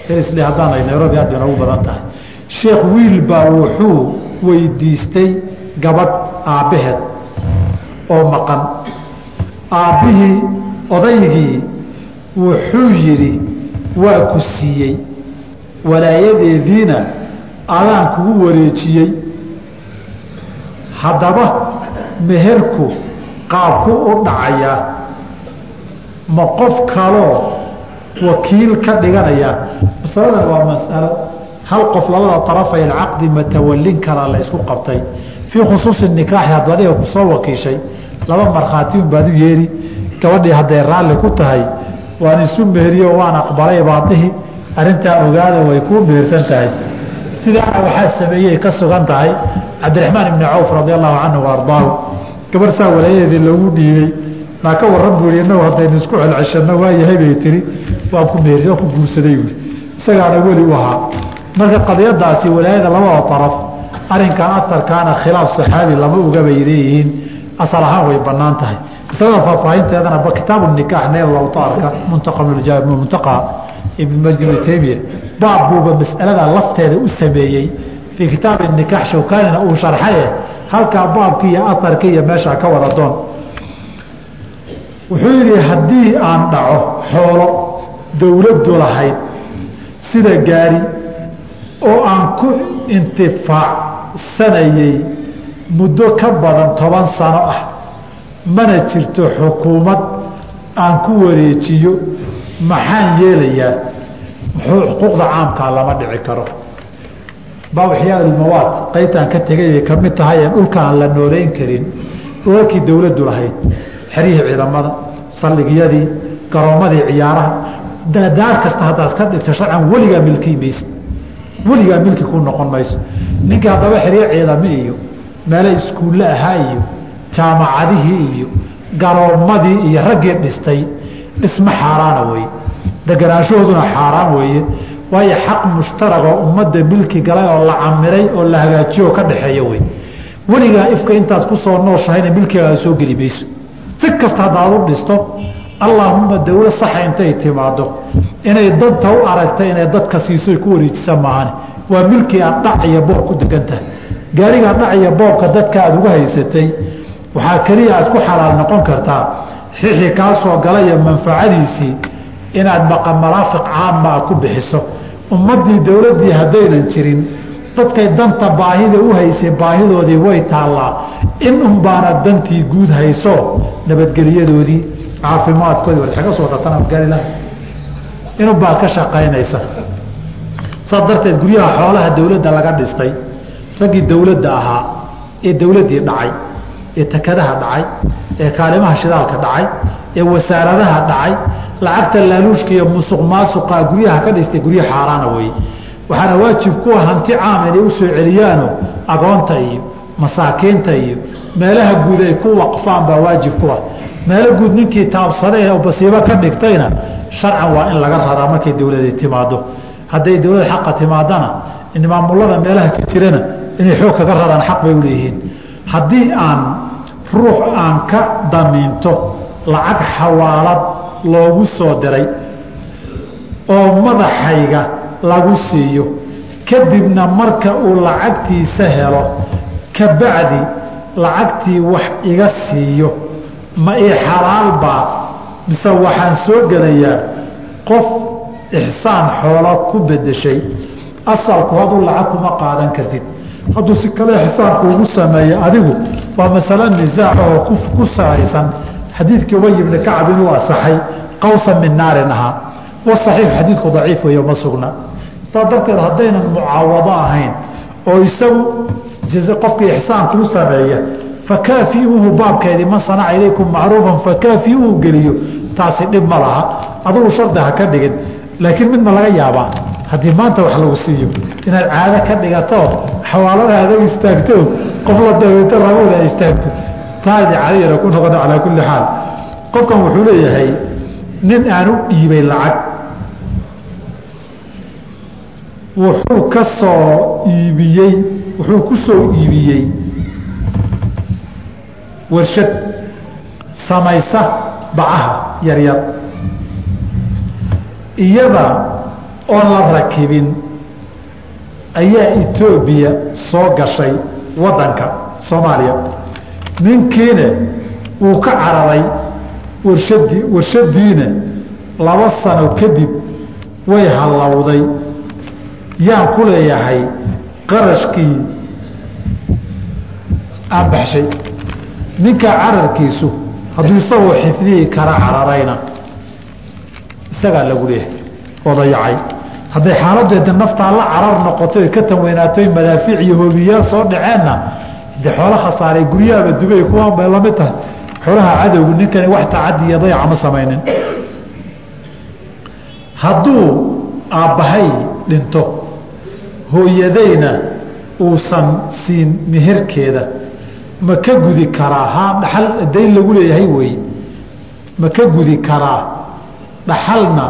reer isli haddaanay nairobi aad bay noogu badan tahay. Sheekh wiil baa wuxuu weydiistay gabadh aabbaheed oo maqan. Aabbihii odaygii wuxuu yidhi waa ku siiyey. Walaayadeediina adaan kugu wareejiyey. Haddaba meherku qaabku u dhacayaa. Ma qof kaloo wakiil ka dhiganayaa masaladan waa masalo hal qof labada arafay alcaqdi matawallin karaa la isku qabtay fii khusuusi nikaaxi hadduu adiga ku soo wakiishay laba markhaati un baad u yeeri. Gabadhii hadday raalli ku tahay waan isu meheriyo waan aqbalay baadihi arrintaa ogaada way kuu mehersan tahay. Sidaana waxaa sameeyey ka sugan tahay cabdiraxmaan ibni cawf radi allahu canhu ardaahu. Gabarh saa walaayadeedii loogu dhiibey naa ka warran buu yihi inagu haddaynu isku celceshanno waayahay bay tiri waan ku meheri waan ku guursaday buui isagaana weli u ahaa. Marka qadiyadaasi walaayada labada araf arrinkan aarkaana khilaaf saxaabi lama oga bay leeyihiin. Asal ahaan way bannaan tahay. Masalada faahfaahinteedana kitaabu nikaax neel lawtaarka muntaqa ibn masjid ibn taymiya. Baab buuba masalada lafteeda u sameeyey. Fii kitaabi nikaax shawkaanina uu sharxaye halkaa baabki iyo aarka iyo meesha ka wada doon. Wuxuu yidhi haddii aan dhaco xoolo dowladdu lahayd sida gaari oo aan ku intifaacsanayey muddo ka badan toban sano ah. Mana jirto xukuumad aan ku wareejiyo maxaan yeelayaa? Xuquuqda caamkaa lama dhici karo. Baawaxyaalmawaad qaybtaan ka tegayay ka mid tahay ee dhulka aan la nooleyn karin dhulalkii dowladdu lahayd xeryihii ciidamada saldhigyadii garoommadii ciyaaraha. Daar kasta haddaad ka dhigto sharcan weligaa milkii maysa. Weligaa milki ku noqon mayso ninkii haddaba xeryo ciidame iyo meelo iskuulle ahaa iyo jaamacadihii iyo garoommadii iyo raggii dhistay dhismo xaaraana weeye deganaanshahooduna xaaraan weeye. Waayo xaq mushtaragoo ummadda milki galay oo la camiray oo la hagaajiyo oo ka dhaxeeyo wey weligaa ifka intaad ku soo nooshahayna milkigaaga soo geli mayso. Si kasta haddaad u dhisto allaahumma dawlad saxa intay timaado inay danta u aragta inay dadka siiso ku wareejisa maahane waa milkii aad dhac iyo boob ku degantahay. Gaarigaa dhac iyo boobka dadka aad uga haysatay waxaa keliya aad ku xalaal noqon kartaa. Xixii kaa soo galaya manfacadiisii inaad maraafiq caama ku bixiso. Ummaddii dowladdii haddaynan jirin dadkay danta baahida u haysay baahidoodii way taallaa. In unbaana dantii guud hayso nabadgelyadoodii caafimaadkoodii. War aga soo datan afgaanilaha inunbaa ka shaqaynaysa saas darteed guryaha xoolaha dowladda laga dhistay raggii dowladda ahaa ee dowladdii dhacay ee takadaha dhacay ee kaalimaha shidaalka dhacay ee wasaaradaha dhacay lacagta laaluushka iyo musuq maasuqa guryaha ka dhistay guryo xaaraana weeye waxaana waajib kuwa hanti caam inay u soo celiyaano agoonta iyo masaakiinta iyo meelaha guud ay ku waqfaan baa waajib kuwa meelo guud ninkii taabsada ee basiibo ka dhigtayna sharcan waa in laga raraa markay dowladi timaado hadday dowlad xaqa timaadana maamulada meelaha ka jirana inay xoog kaga raraan xaq bay u leeyihiin. Haddii aan ruux aan ka damiinto lacag xawaalad loogu soo diray oo madaxayga lagu siiyo kadibna marka uu lacagtiisa helo kabacdi lacagtii wax iga siiyo ma ii xalaalbaa mise waxaan soo gelayaa qof ixsaan xoolo ku bedeshay asalku haduu lacag kuma qaadan kartid. Hadduu si kale ixsaanku ugu sameeya adigu waa masalo nisaac oo ku salaysan. Xadiidkii ubay ibni kacab inuu asaxay qawsa min naarin ahaa wasaxiixu xadiidku daciif weeyo ma sugna. Saa darteed haddaynan mucaawado ahayn oo isagu qofkii ixsaankuu sameeya fakaafiuuhu baabkeedii man sanaca ilaykum macruufan fakaafiuuhu geliyo taasi dhib ma laha. Adugu shardi ha ka dhigin laakiin mid ma laga yaabaa. Haddii maanta wax lagu siiyo inaad caado ka dhigato xawaaladaada istaagto qof la daweeto rabooda istaagto taadi caliyana ku noqono calaa kulli xaal. Qofkan wuxuu leeyahay nin aan u dhiibay lacag wuxuu ka soo iibiyey wuxuu ku soo iibiyey warshad samaysa bacaha yaryar iyada oon la rakibin ayaa etoobiya soo gashay waddanka soomaaliya. Ninkiina uu ka cararay warshadii warshadiina laba sano kadib way hallowday. Yaan ku leeyahay qarashkii aan baxshay. Ninka cararkiisu hadduu isagoo xifdihi kala cararayna isagaa lagu leeyahay oo dayacay hadday xaaladeeda naftaa la carar noqoto ka tanweynaatoy madaafiic iyo hoobiyaal soo dhaceenna de xoolo khasaaray guryaaba dubay kuwaan bay la mid tahay. Xoolaha cadowgu ninkani wax tacadi iyo dayaca ma samaynin. Hadduu aabbahay dhinto hooyadayna uusan siin meherkeeda ma ka gudi karaa haa dhaxal dayn lagu leeyahay weeye ma ka gudi karaa dhaxalna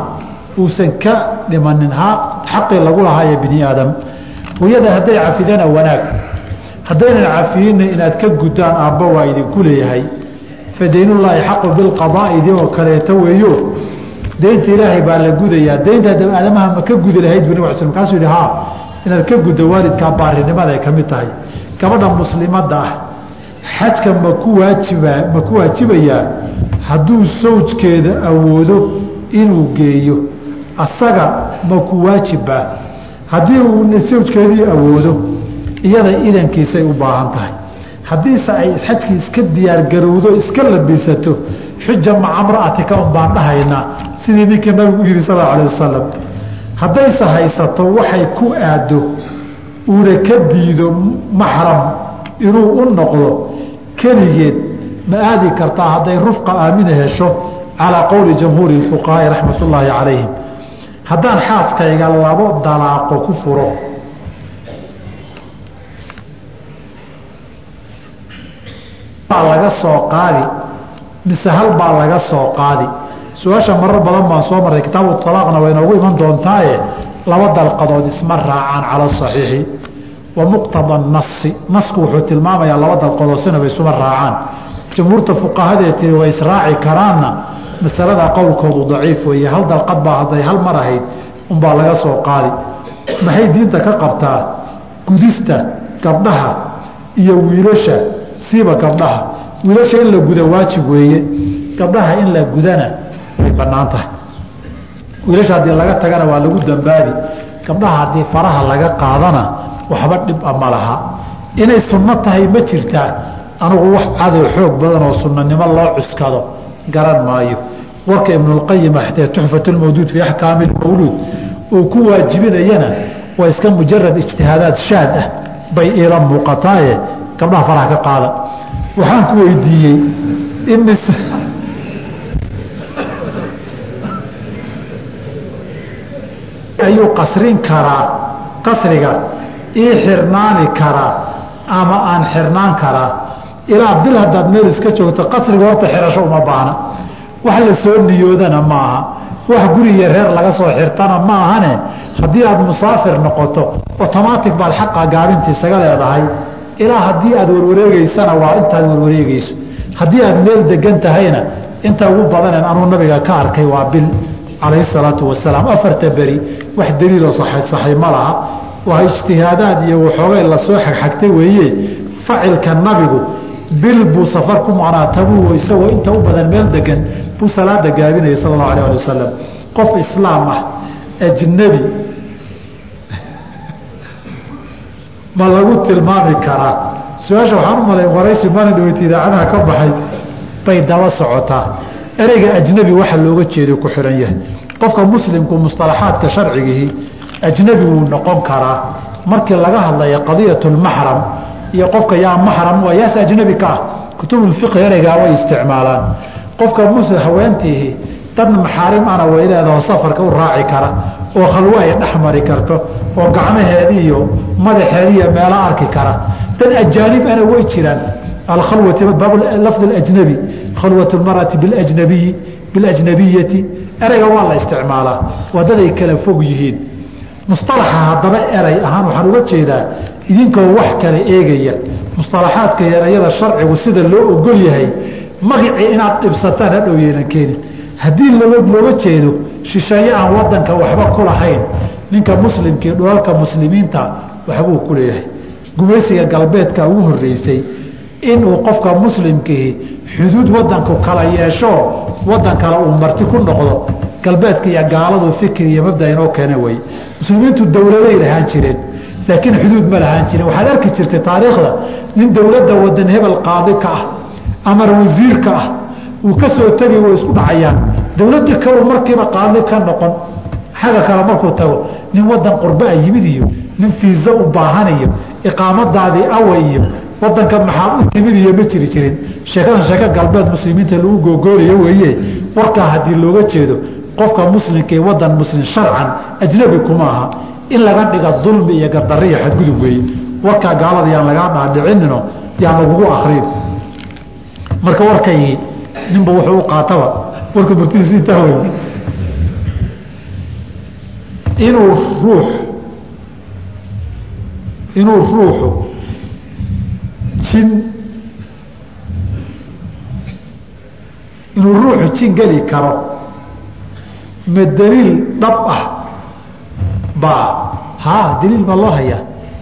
uusan ka dhimanin xaqii lagu lahaaye bini aadam. Hooyada hadday cafidana wanaag. Haddaynan cafiyinna inaad ka guddaan aabba waa idinku leeyahay. Fa daynullaahi xaqu bilqadaai di oo kaleeto weeyo. Daynta ilaahay baa la gudayaa. Daynta aadamaha ma ka gudi lahayd bu nabig al sl kaasuu yihi haa inaad ka guddo waalidkaa baarinimada ay ka mid tahay. Gabadha muslimadda ah xajka maku waajiba ma ku waajibayaa? Hadduu sawjkeeda awoodo inuu geeyo asaga ma ku waajibbaa haddii uu sawjkeedii awoodo iyada idankiisay u baahan tahay. Haddiise ay xajkii iska diyaargarowdo iska labisato xuja maca mra'atika un dhahaynaa sidii ninkii nabigu u yihi sal alay wasalam haddayse haysato waxay ku aado uuna ka diido maxram inuu u noqdo keligeed ma aadi kartaa hadday rufqa aamina hesho calaa qowli jamhuuri اfuqahaai raxmat ullaahi calayhim haddaan xaaskayga labo dalaaqo ku furo. Baa laga soo qaadi. Mise hal baa laga soo qaadi. Su'aasha marar badan baan soo marray. Kitaabu alaaqna way inoogu iman doontaaye. Laba dalqadood isma raacaan cala saxiixi. Wa muqtada nasi nasku wuxuu tilmaamayaa laba dalqoodoo sinaba isuma raacaan. Jumhuurta fuqahadee way israaci karaanna masaladaa qowlkoodu daciif weeye hal dalqad baa hadday hal mar ahayd unbaa laga soo qaadi. Maxay diinta ka qabtaa gudista gabdhaha iyo wiilasha? Siiba gabdhaha. Wiilasha in la guda waajib weeye gabdhaha in la gudana way bannaan tahay. Wiilasha haddii laga tagana waa lagu dambaabi. Gabdhaha haddii faraha laga qaadana waxba dhib a ma laha. Inay sunno tahay ma jirtaa anugu wax cadow xoog badan oo sunnanimo loo cuskado garan maayo. Warka ibnulqayim axtee tuxfatulmawduud fii axkaami lmawluud uu ku waajibinayana waa iska mujarad ijtihaadaad shaad ah bay iila muuqataaye gabdhaha faraha ka qaada. Waxaan ku weydiiyey imis ayuu qasrin karaa qasriga ii xirnaani karaa ama aan xirnaan karaa ilaa bil haddaad meel iska joogto qasriga horta xirasho uma baahna. Wax la soo niyoodana maaha wax guriga reer laga soo xirtana maahane haddii aad musaafir noqoto otomaatic baad xaqa gaabinta isaga leedahay. Ilaa haddii aad warwareegeysana waa intaad warwareegeyso haddii aad meel degan tahayna inta ugu badanen anuu nabiga ka arkay waa bil calayhi salaatu wasalaam. Afarta beri wax daliiloo saxay ma laha. Waa ijtihaadaad iyo waxoogay la soo xagxagtay weeye. Facilka nabigu bil buu safar ku macnaa tabuu isagoo inta u badan meel degan buu salaada gaabinaya sala allahu alah ali wasalam qof islaam ah ajnebi ma lagu tilmaami karaa. Su'aasha waxaan u malay waraysi maalin dhaweyta idaacadaha ka baxay bay daba socotaa. Ereyga ajnebi waxa looga jeeday ku xihan yahay. Qofka muslimku mustalaxaadka sharcigihii ajnebi wuu noqon karaa. Markii laga hadlaya qadiyat iyo qofka yaa maxram waa yaas ajnebi ka ah. Kutubulfiqhi ereygaa way isticmaalaan. Qofka muslim haweentiihi dad maxaarim ana way leedaho safarka u raaci kara oo khalwo ay dhex mari karto oo gacmaheedi iyo madaxeedi iyo meelo arki kara. Dad ajaanib ana way jiraan. Alkhalwati lafd ajnabi khalwat lmarati biajnabiyi biljnabiyati ereyga waa la isticmaalaa. Waa dad ay kala fog yihiin. Musalaxa haddaba erey ahaan waxaan uga jeedaa idinkoo wax kale eegaya musalaxaadka erayada sharcigu sida loo ogol yahay magacii inaad dhibsataan hadhow yeelan keenin. Haddii looga jeedo shisheeye aan wadanka waxba ku lahayn ninka muslimkii dhulalka muslimiinta waxbuu ku leeyahay. Gumaysiga galbeedka ugu horeysay inuu qofka muslimkihi xuduud wadanku kala yeesho wadan kale uu marti ku noqdo galbeedka iyo gaaladu fikir iyo mabda inoo keena wey muslimiintu dowladay lahaan jireen laakiin xuduud ma lahaan jiren waxaad arki jirtay taariikhda nin dowladda wadan hebel qaadi ka ah amar wasiirka ah uu ka soo tegi way isku dhacayaan. Dowladda kalu markiiba qaadi ka noqon xagga kale markuu tago nin wadan qurbaa yimid iyo nin fiisa u baahan iyo iqaamadaadii awa iyo wadanka maxaad u timid iyo ma jiri jirin. Sheekadan sheeko galbeed muslimiinta lagu googoonayo weeye warkaa haddii looga jeedo qofka muslimka ee muslim sharcan ajnabi kuma aha in laga dhiga dulmi iyo gardarre iyo xadgudub weeye warkaa gaalada yaan lagaa dhaadhicinino yaan lagugu akrin marka warkaygii ninba wuxuu u qaataba. Warka murtidiisu intaa wey inuu ruux inuu ruuxu jin inuu ruuxu jin geli karo ma daliil dhab ah baa haa daliil baa loo hayaa.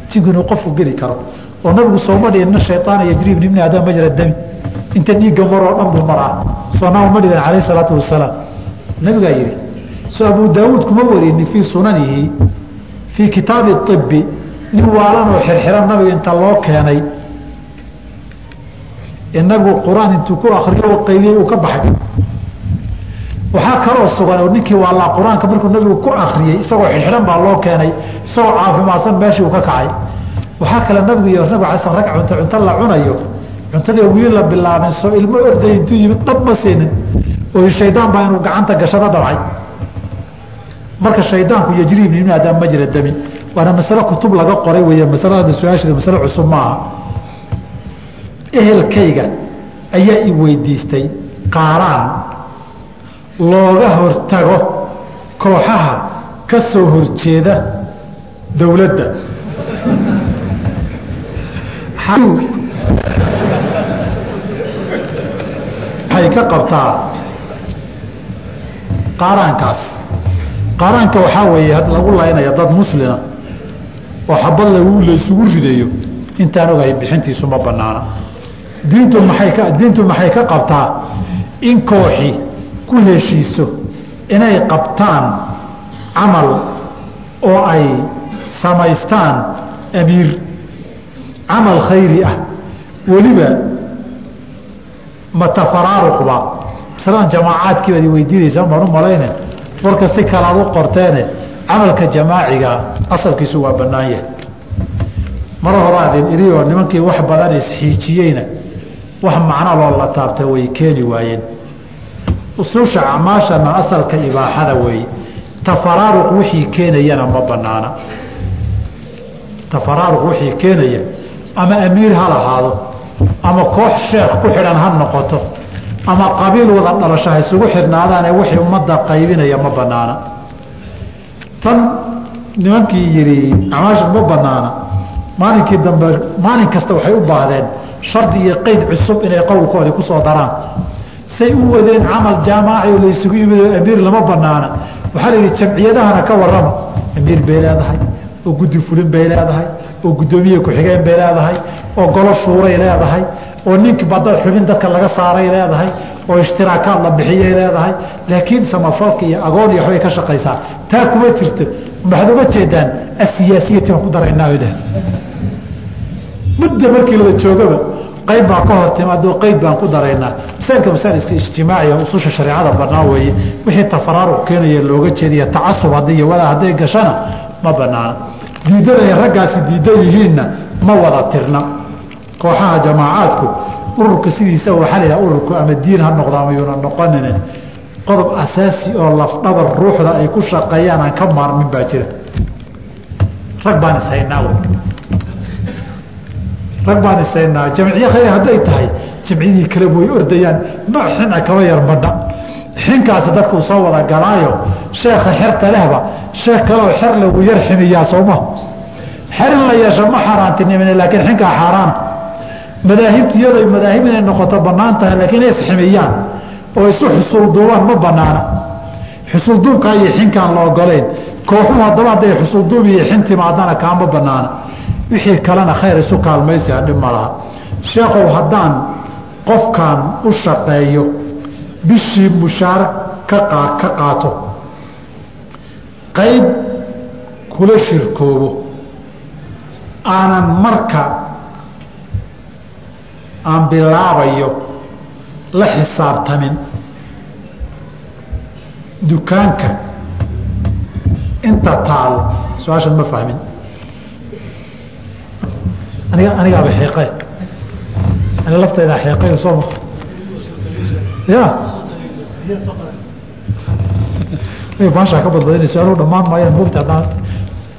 Jinku inuu qofku geli karo. Oo nabigu sooma dhihin ina shayaana yajrii min ibni aadama majra dami. Inta dhiigga maroo dhan buu maraa. Soonaa ma dhigan calayh salaatu wasalaam nabigaa yidhi so abu daawuud kuma warinin fii sunanihi fii kitaabi ibi nin waalan oo xirxiran nabiga inta loo keenay. Ee qur'aan intuu ku akriyo qayliyey uu ka baxay waxaa kaloo sugan oo ninkii waalaa qur'aanka markuu nabigu ku akriyey isagoo xirxiran baa loo keenay isagoo caafimaadsan meeshii uu ka kacay. Waxaa kale nabigu iyo nabigu ala sl rag cunto cunto la cunayo. Cuntadii wili la bilaabin soo ilmo orday intuu yimid dhab ma siinin. Oo shaydaan baa inuu gacanta gashado dabcay. Marka shaydaanku yajrii min ibni aadam majra dami. Waana masale kutub laga qoray weeye masalada su'aasheeda masale cusub maaha ehelkayga ayaa i weydiistay qaaraan looga hortago kooxaha ka soo horjeeda dowladda. Waxay ka qabtaa qaaraankaas. Qaaraanka waxaa weeye lagu laynaya dad muslima oo xabad lagu laysugu ridayo intaan ogahay bixintiisu ma banaana diintu maxay ka diintu maxay ka qabtaa in kooxi ku heshiiso inay qabtaan camal oo ay samaystaan amiir camal khayri ah. Weliba matafaraaruqba masalan jamaacaadkii baad weydiinaysaa baan u malayne? Warka si kalaad u qorteene camalka jamaaciga asalkiisu waa bannaan yahay. Mar horaadin irioo nimankii wax badan isxiijiyeyna wax macno loo la taabta way keeni waayeen usuusha acmaashana asalka ibaaxada weeye tafaraaruq wixii keenayana ma banaana tafaraaruq wixii keenaya ama amiir ha lahaado ama koox sheekh ku xidhan ha noqoto ama qabiil wada dhalasho ha isugu xidhnaadaane wixii ummadda qaybinaya ma banaana tan nimankii yidhi acmaasha ma banaana maalinkii dambe maalin kasta waxay u baahdeen shardi iyo qeyd cusub inay qowlkoodii ku soo daraan say u wadeen camal jaamaaci oo laysugu yimid amiir lama banaana waxaa la yidhi jamciyadahana ka warrama. Amiir bay leedahay oo guddi fulin bay leedahay oo guddoomiye ku-xigeen bay leedahay oo golo shuuray leedahay oo ninki bada xubin dadka laga saaray leedahay oo ishtiraakaad la bixiyay leedahay. Laakiin samafalka iyo agoon iyo waxbay ka shaqaysaa. Taa kuma jirto. Maxaad uga jeedaan asiyaasiyati baan ku daraynaa dheh mudda markii la joogaba qayb baa ka hor timaado qeyd baan ku daraynaa masailka masaailka ijtimaaciga ususha shareecada banaan weeye wixii tafaraaruq keenaya looga jeedaya tacasub haddii walaa hadday gashana ma banaana diidada ay raggaasi diidan yihiinna ma wada tirna. Kooxaha jamaacaadku ururka sidiisa waxaa laydhaha ururku ama diin ha noqdo ama yuuna noqonine qodob asaasi oo lafdhabar ruuxda ay ku shaqeeyaan aan ka maarmin baa jira. Rag baan ishaynaa rag baan ishaynaa jamciye khayr hadday tahay jamciyadii kale way ordayaan. Nooc xina kaba yar madha xinkaasi dadkuu soo wada galaayo. Sheekha xerta lehba sheekh kaleoo xer lagu yar ximiyaa sooma xer la yeesho ma xaaraantinimin laakiin xinkaa xaaraana madaahibtu madaahib inay noqoto bannaan tahay laakiin inay isximiyaan oo isu xusulduubaan ma banaana xusulduubkaa iyo xinkaan la ogolayn kooxuhu haddaba hadday xusulduub iyo xin timaadana kaama banaana wixii kalena khayr isu kaalmaysi hadhib ma laha. Sheekhow haddaan qofkan u shaqeeyo bishii mushaar ka qaato. Qayb kula shirkoobo. Aanan marka aan bilaabayo la xisaabtamin. Dukaanka inta taal su'aashan ma fahmin. Aniga anigaaba xeeqe ani laftayda xeeqay sooma ya. Baashaa ka badbadina su'aaluhu dhammaan maayaan mogta haddaan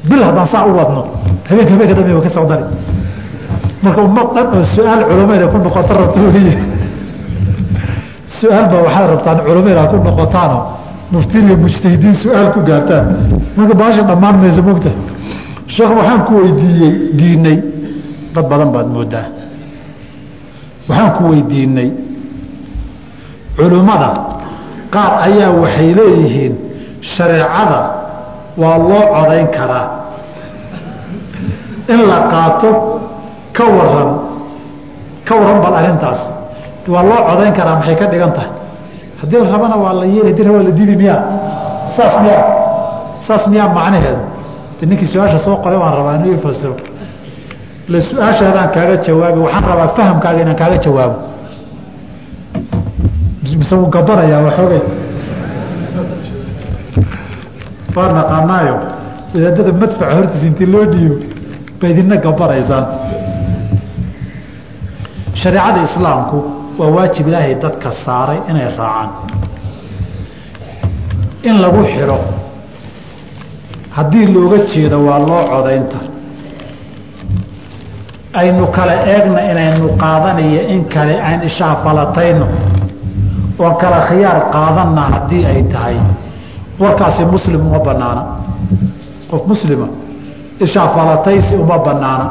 bil haddaan saa u wadno. Habeenka habeenka dambe ba ka soo dari marka ummad dhan oo su'aal culamayda ku noqoto rabto wey su'aal baa waxaad rabtaan culamayda ku noqotaanoo muftiin iyo mujtahidiin su'aal ku gaartaan. Marka baasha dhammaan mayso mogta sheekh waxaan ku weydiiyey diinay. Dad badan baad moodaa waxaan ku weydiinay culimmada qaar ayaa waxay leeyihiin shareecada waa loo codayn karaa. In la qaato ka waran ka waran bal arrintaas waa loo codayn karaa maxay ka dhigan tahay? Haddii la rabana waa la yeeli haddii waa la didi miyaa? Saas miyaa saas miyaa macnaheedu? De ninkii su'aasha soo qoray waan rabaa inuu ifasiro le su'aashaadaan kaaga jawaabi waxaan rabaa fahamkaaga inaan kaaga jawaabo mise wuu gabanayaa waxoogay waa naqaanaayo? Wadaadada madfaca hortiisa intii loo dhiibo ba idina gabanaysaan. Shareecada islaamku waa waajib ilaahay dadka saaray inay raacaan. In lagu xidho haddii looga jeedo waa loo codaynta aynu kala eegna inaynu qaadanayo in kale ayn ishaafalatayno oon kala khiyaar qaadanna haddii ay tahay. Warkaasi muslim uma banaana qof muslima ishaafalataysi uma banaana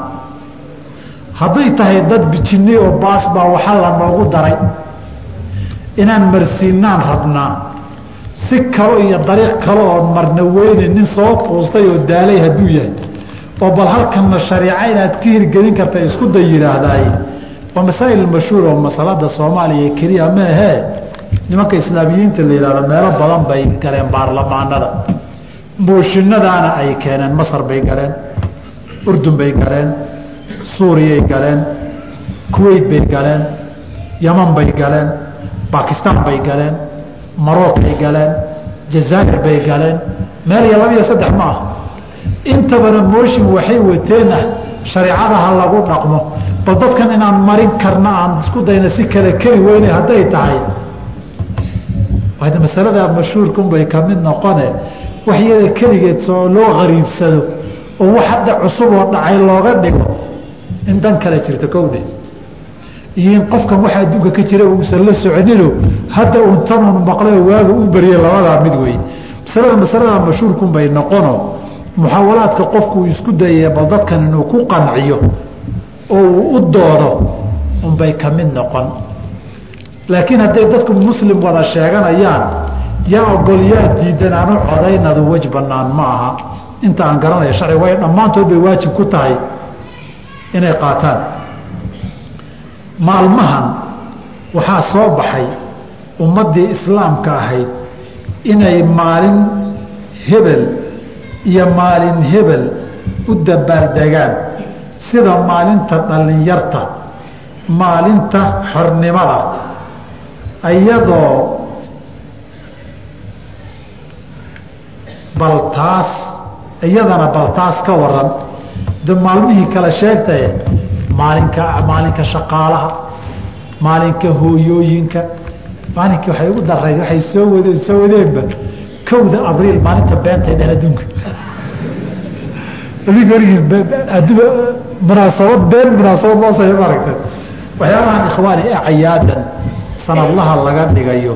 hadday tahay dad bijinay oo baas baa waxa la noogu daray. Inaan marsiinaan rabnaa. Si kalo iyo dariiq kale oon marna weyne nin soo quustay oo daalay hadduu yahay oo bal halkanna shariico inaad ka hirgelin karta isku day yidhaahdaay waa masaa'il mashhuur oo masalada soomaaliya keliya maahee nimanka islaamiyiinta la yidhahdo meelo badan bay galeen baarlamaanada. Mooshinadaana ay keeneen masar bay galeen urdun bay galeen suuriyay galeen kuweyt bay galeen yaman bay galeen bakistaan bay galeen marookay galeen jazaa'ir bay galeen. Meel iyo laba iyo saddex ma ah intabana mooshin waxay wateen ah shareicada ha lagu dhaqmo. Bal dadkan inaan marin karna aan isku dayna si kale keli weyne hadday tahay. Masalada mashhuurkunbay ka mid noqone. Wax iyada keligeed soo loo qariibsado oo wax hadda cusub oo dhacay looga dhigo in dan kale jirto kowdhe iyo in qofkan waxa adduunka ka jira uusan la soconino hadda uun tanuun maqleo waaga u beriye labadaa mid wey masalada masalada mashhuurkunbay noqono muxaawalaadka qofku isku dayaya bal dadkan inuu ku qanciyo oo uu u doodo unbay ka mid noqon. Laakiin hadday dadku muslim wada sheeganayaan yaa ogol yaa diidan aanu codaynadu wej banaan ma aha. Inta aan garanaya sharci way dhammaantood bay waajib ku tahay inay qaataan. Maalmahan waxaa soo baxay ummaddii islaamka ahayd inay maalin hebel iyo maalin hebel u dabaaldegaan sida maalinta dhallinyarta maalinta xornimada iyadoo baltaas iyadana baltaas ka waran de maalmihii kale sheegtaye maalinka maalinka shaqaalaha maalinka hooyooyinka maalinkii waxay ugu daray waxay soo wadeen soo wadeenba kowda abriil maalinta beentay dhen adduunka. Adduunka munaasabad been munaasabad loo sameyo maaragta waxyaabahan ikhwaani acyaadan sanadlaha laga dhigayo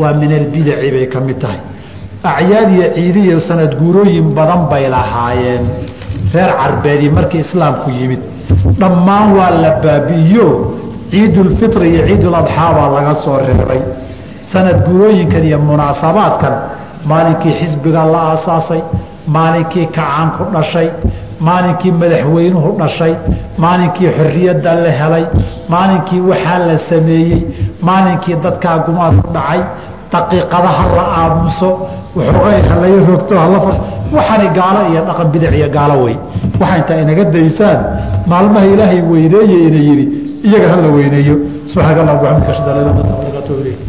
waa min albidaci bay ka mid tahay. Acyaad iyo ciidiyo sanad guurooyin badan bay lahaayeen. Reer carbeedii markii islaamku yimid dhammaan waa la baabi'iyo. Ciidulfitri iyo ciiduladxaa baa laga soo reebay. Sanad guurooyinkan iyo munaasabaadkan maalinkii xisbiga la aasaasay maalinkii kacaanku dhashay maalinkii madaxweynuhu dhashay maalinkii xorriyadda la helay maalinkii waxaa la sameeyey maalinkii dadkaa gumaad ku dhacay daqiiqadaha la aamuso waxoogay halaya rogto hala far waxaani gaalo iyo dhaqan bidac iyo gaalo wey waxaa intaa inaga daysaan maalmaha ilaahay weyneeye ina yidhi iyaga hala weyneeyo subxaanaka allah bxamdika ashhadu an laa ilaha illa anta atubu ilayk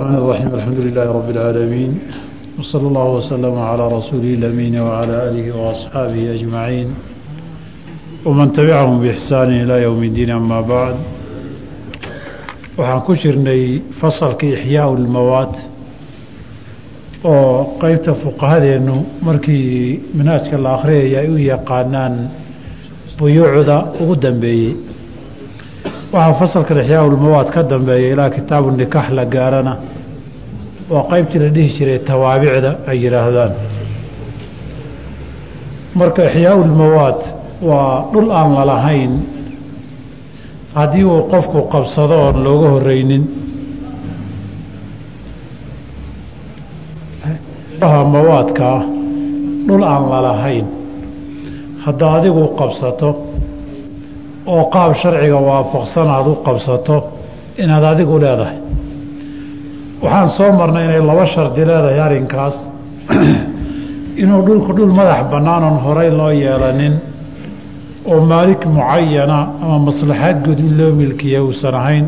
الرحمن الرحيم الحمد لله رب العالمين وصلى الله وسلم على رسوله الأمين وعلى آله وأصحابه أجمعين ومن تبعهم بإحسان إلى يوم الدين أما بعد waxaan ku jirnay fasalkii ixyaau lmawaad oo qeybta fuqahadeennu markii manhaajka la akhriyaya ay u yaqaanaan buyuucda ugu dambeeyey waxaa fasalkan ixyaau lmawaad ka dambeeya ilaa kitaabu nikaax la gaarana waa qeybtii la dhihi jiray tawaabicda ay yidhaahdaan. Marka ixyaau lmawaad waa dhul aan lalahayn haddii uu qofku qabsado oon looga horeynin mawaadka ah dhul aan lalahayn hadda adigu qabsato oo qaab sharciga waafaqsan aad u qabsato inaad adigu leedahay waxaan soo marnay inay laba shardi leedahay arrinkaas inuu dhulku dhul madax bannaan oon horey loo yeelanin oo maalik mucayana ama maslaxaad guud in loo milkiya uusan ahayn.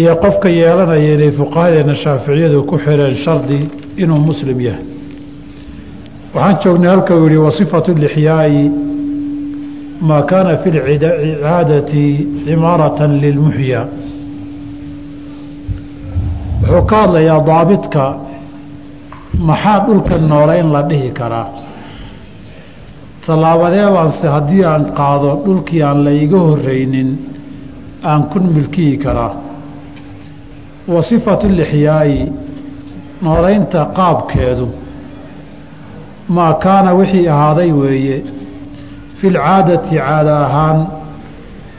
Iyo qofka yeelanaya inay fuqahadeena shaaficiyadu ku xireen shardi inuu muslim yahay. Waxaan joognay halka uu yihi wasifatu lixyaa'i maa kaana fi lcicaadati cimaaratan lilmuxyaa wuxuu ka hadlayaa daabidka maxaa dhulka nooleyn la dhihi karaa. Tallaabadee baanse haddii aan qaado dhulkii aan la iga horeynin aan kun milkiyi karaa. Wa sifatu lixyaa'i noolaynta qaabkeedu. Maa kaana wixii ahaaday weeye? Fi lcaadati caada ahaan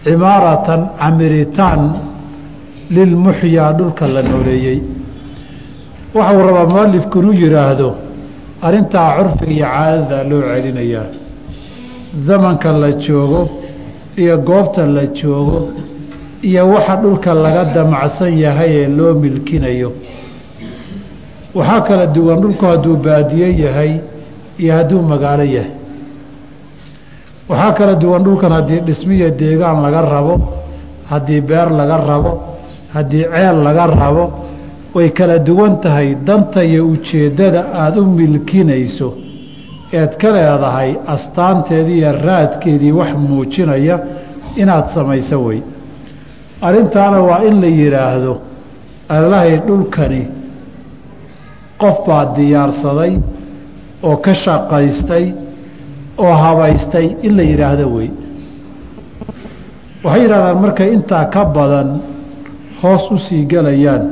cimaaratan camiritaan lilmuxyaa dhulka la nooleeyey. Waxau rabaa mualifku inuu yidhaahdo arrintaa curfiga iyo caadada loo celinayaa. Zamanka la joogo iyo goobta la joogo iyo waxa dhulka laga damacsan yahay ee loo milkinayo. Waxaa kala duwan dhulku hadduu baadiye yahay iyo hadduu magaalo yahay. Waxaa kala duwan dhulkan haddii dhismiya deegaan laga rabo haddii beer laga rabo haddii ceel laga rabo way kala duwan tahay danta iyo ujeeddada aada u milkinayso. Eed ka leedahay astaanteedii iyo raadkeedii wax muujinaya inaad samayso wey arrintaana waa in la yidhaahdo allahay dhulkani qof baa diyaarsaday oo ka shaqaystay oo habaystay in la yidhaahdo wey waxay yidhahdaan markay intaa ka badan hoos u sii gelayaan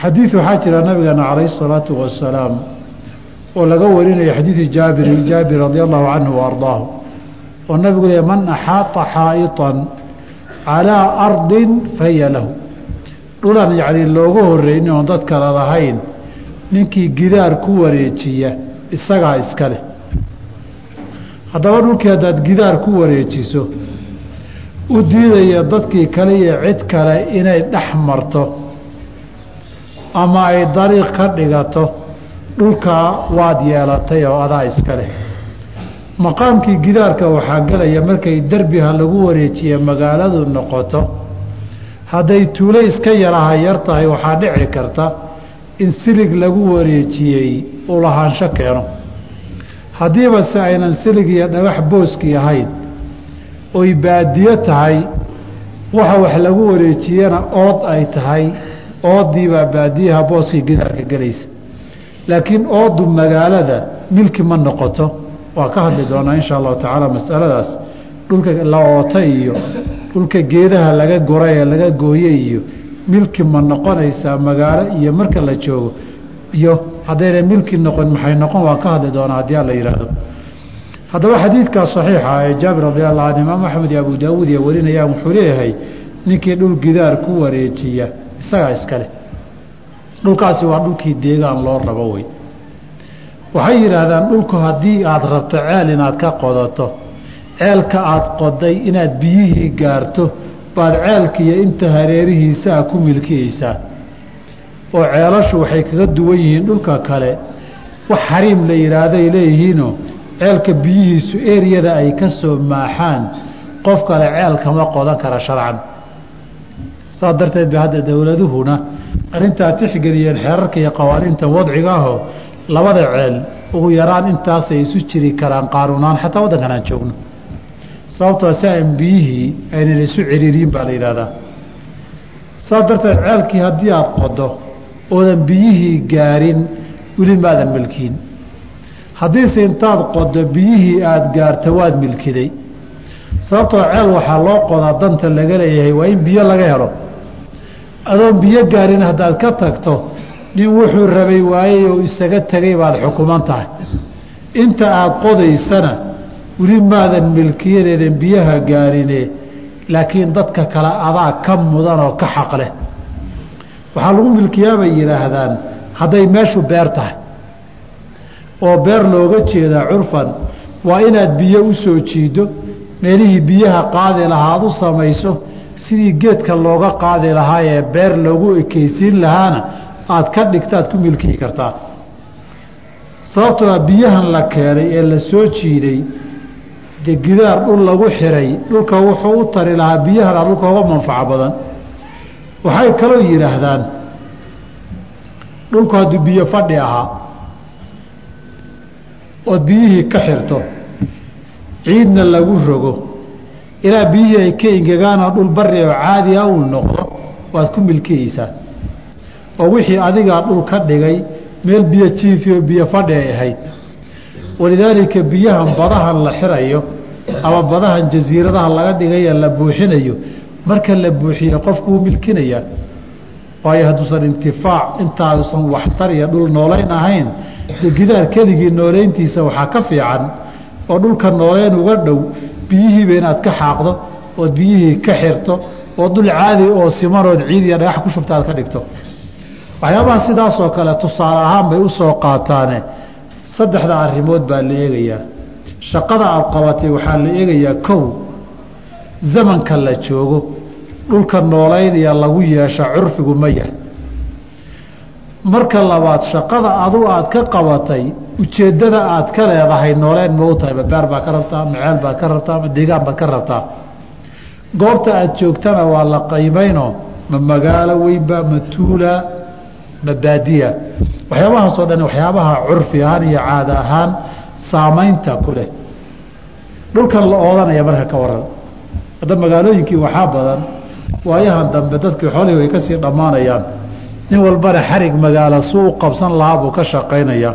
xadiid waxaa jira nabigeena calayhi salaatu wasalaam oo laga warinaya xadiidi jaabir jaabir radi allahu canhu wa oo nabigu leey man axaata xaa'iطan calaa ardin fahiya lahu. Dhulan yacni looga horreynin oon dad kale lahayn ninkii gidaar ku wareejiya isagaa iska leh. Haddaba dhulkii haddaad gidaar ku wareejiso u diidaya dadkii kale iyo cid kale inay dhex marto ama ay dariiq ka dhigato dhulkaa waad yeelatay oo adaa iska leh. Maqaamkii gidaarka waxaa gelaya markay derbiha lagu wareejiye magaaladu noqoto hadday tuulo iska yaraha yar tahay waxaa dhici karta in silig lagu wareejiyey uu lahaansho keeno. Haddiiba se aynan silig iyo dhagax booski ahayn oy baadiyo tahay waxa wax lagu wareejiyena ood ay tahay oodiibaa baadiyaha booskii gidaarka gelaysa laakiin oodu magaalada milki ma noqoto waa ka hadli doonaa insha allahu tacaala masaladaas. Dhulka la oota iyo dhulka geedaha laga goray ee laga gooyey iyo milki ma noqonaysaa magaalo iyo marka la joogo iyo haddayna milki noqon maxay noqon waan ka hadli doonaa haddii alla yidhaahdo haddaba xadiidkaa saxiixa ee jaabir radi allahu canhu imaam axmed iyo abu daawuud iyo warinayaan wuxuu leeyahay ninkii dhul gidaar ku wareejiya isagaa iska leh. Dhulkaasi waa dhulkii deegaan loo rabo wey. Waxay yidhaahdaan dhulku haddii aad rabto ceel inaad ka qodato ceelka aad qoday inaad biyihii gaarto baad ceelkiiyo inta hareerihiisaa ku milkiyeysaa oo ceelashu waxay kaga duwan yihiin dhulka kale. Wax xariim la yidhaahday leeyihiinoo ceelka biyihiisu eriyada ay ka soo maaxaan qof kale ceel kama qodan kara sharcan. Saas darteed ba hadda dowladuhuna arrintaa tixgeliyeen xeerarka iyo qawaaniinta wadciga ahoo labada ceel ugu yaraan intaasay isu jiri karaan qaanuunaan xataa waddankan aan joogno. Sababtoo si aan biyihii aynan isu ciriiriin baa la yidhahdaa saas darteed ceelkii haddii aada qodo oodan biyihii gaarin weli maadan milkiin haddiise intaad qodo biyihii aada gaarto waad milkiday. Sababtoo ceel waxaa loo qodaa danta laga leeyahay waa in biyo laga helo. Adoon biyo gaarin haddaad ka tagto nin wuxuu rabay waayey oo isaga tegay baad xukuman tahay. Inta aada qodaysana weli maadan milkiyaneedan biyaha gaarine laakiin dadka kale adaa ka mudan oo ka xaq leh. Waxaa lagu milkiyaa bay yidhaahdaan hadday meeshu beer tahay oo beer looga jeedaa curfan waa inaad biyo u soo jiido meelihii biyaha qaadi lahaa aad u samayso sidii geedka looga qaadi lahaa ee beer loogu ekeysiin lahaana aad ka dhigtaad ku milkiyi kartaa. Sababtoo a biyahan la keenay ee la soo jiiday dee gidaar dhul lagu xiray dhulka wuxuu u tari lahaa biyahana dhulka uga manfaco badan. Waxay kaloo yidhaahdaan dhulku hadduu biyo fadhi ahaa ood biyihii ka xirto. Ciidna lagu rogo. Ilaa biyihii ay ka ingagaanoo dhul bari oo caadi ah uu noqdo waad ku milkiyeysaa oo wixii adigaa dhul ka dhigay meel biyo jiifi oo biyo fadhi ay ahayd. Walidaalika biyahan badahan la xirayo ama badahan jasiiradaha laga dhigaya la buuxinayo. Marka la buuxiyo qofku wuu milkinayaa waayo hadduusan intifaac intaasan waxtar iyo dhul noolayn ahayn gidaar keligii nooleyntiisa waxaa ka fiican oo dhulka nooleyn uga dhow biyihiiba inaad ka xaaqdo ood biyihii ka xirto oo dul caadi oo simanood ciid iyo dhagax ku shubta aad ka dhigto. Waxyaabaha sidaasoo kale tusaale ahaan bay u soo qaataane. Saddexda arrimood baa la eegayaa. Shaqada aad qabatay waxaa la eegayaa kow. Zamanka la joogo dhulka noolaynaya lagu yeesha curfigu ma yahay. Marka labaad shaqada adu aad ka qabatay ujeeddada aad ka leedahay nooleyn ma u tahay ma beer baad ka rabtaa ma ceel baad ka rabtaa ma deegaan baad ka rabtaa. Goobta aad joogtana waa la qaymayno ma magaalo weynba ma tuula ma baadiya waxyaabahaasoo dhan waxyaabaha curfi ahaan iyo caada ahaan saamaynta ku leh. Dhulkan la oodanaya marka ka waran. Hadda magaalooyinkii waxaa badan waayahan dambe dadkii xoolihii way ka sii dhammaanayaan. nin walbana xarig magaalo suu qabsan lahaa buu ka shaqaynayaa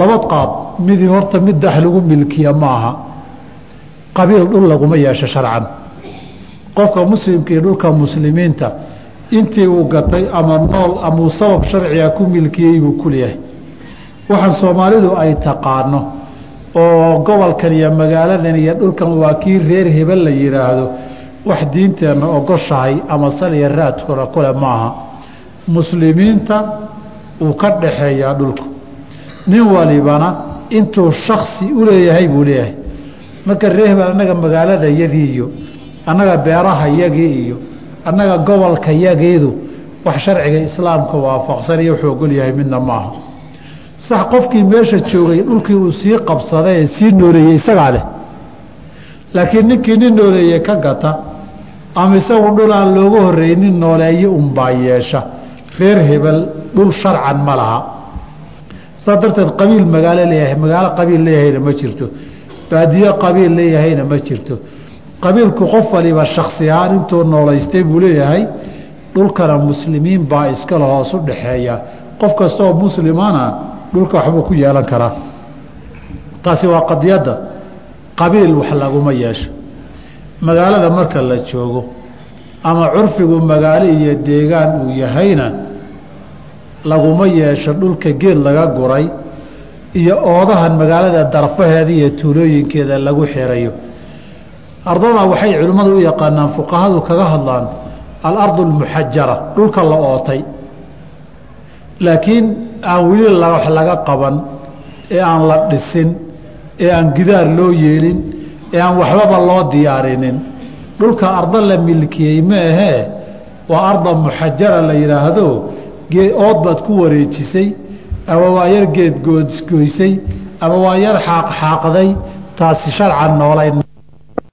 laba qaab midii horta mid dax lagu milkiya ma aha. Qabiil dhul laguma yeesho sharcan. Qofka muslimka iyo dhulka muslimiinta intii uu gatay ama nool ama uu sabab sharciga ku milkiyey buu ku leeyahay. Waxaan soomaalidu ay taqaano oo gobolkan iyo magaaladan iyo dhulkan waa kii reer hebel la yidhaahdo wax diinteenna ogoshahay ama sal iyo raadkuna kule maaha. Muslimiinta uu ka dhaxeeyaa dhulku nin walibana intuu shaksi u leeyahay buu leeyahay. Marka hebel annaga magaalada yadii iyo annaga beeraha yagii iyo annaga gobolka yageedu wax sharciga islaamka waafaqsan iyo wuxuu ogol yahay midna maaha. Sax qofkii meesha joogay dhulkii uu sii qabsaday ee sii nooleeyey isagaa leh. Laakiin ninkii nin nooleeye ka gata ama isagu dhul aan looga horreeyey nin nooleeye unbaa yeesha. Reer hebel dhul sharcan ma laha. Saa darteed qabiil magaalo leeyahay magaalo qabiil leeyahayna ma jirto. Baadiye qabiil leeyahayna ma jirto. Qabiilku qof waliba shaksi ahaan intuu noolaystay buu leeyahay dhulkana muslimiin baa iskale hoos u dhaxeeya. Qof kastaoo muslimana dhulka waxbuu ku yeelan karaa taasi waa qadiyadda. Qabiil wax laguma yeesho magaalada marka la joogo ama curfigu magaalo iyo deegaan uu yahayna laguma yeesho dhulka geed laga guray iyo oodahan magaalada darfaheeda iyo tuulooyinkeeda lagu xirayo ardadaa waxay culimmadu u yaqaanaan fuqahadu kaga hadlaan alardu almuxajara dhulka la ootay. Laakiin aan weli wax laga qaban ee aan la dhisin ee aan gidaar loo yeelin ee aan waxbaba loo diyaarinin. Dhulka arda la milkiyey ma ahee waa arda muxajara la yidhaahdo ood baad ku wareejisay ama waa yar geed goysgoysay ama waa yar xaaqxaaqday taasi sharcan noolayn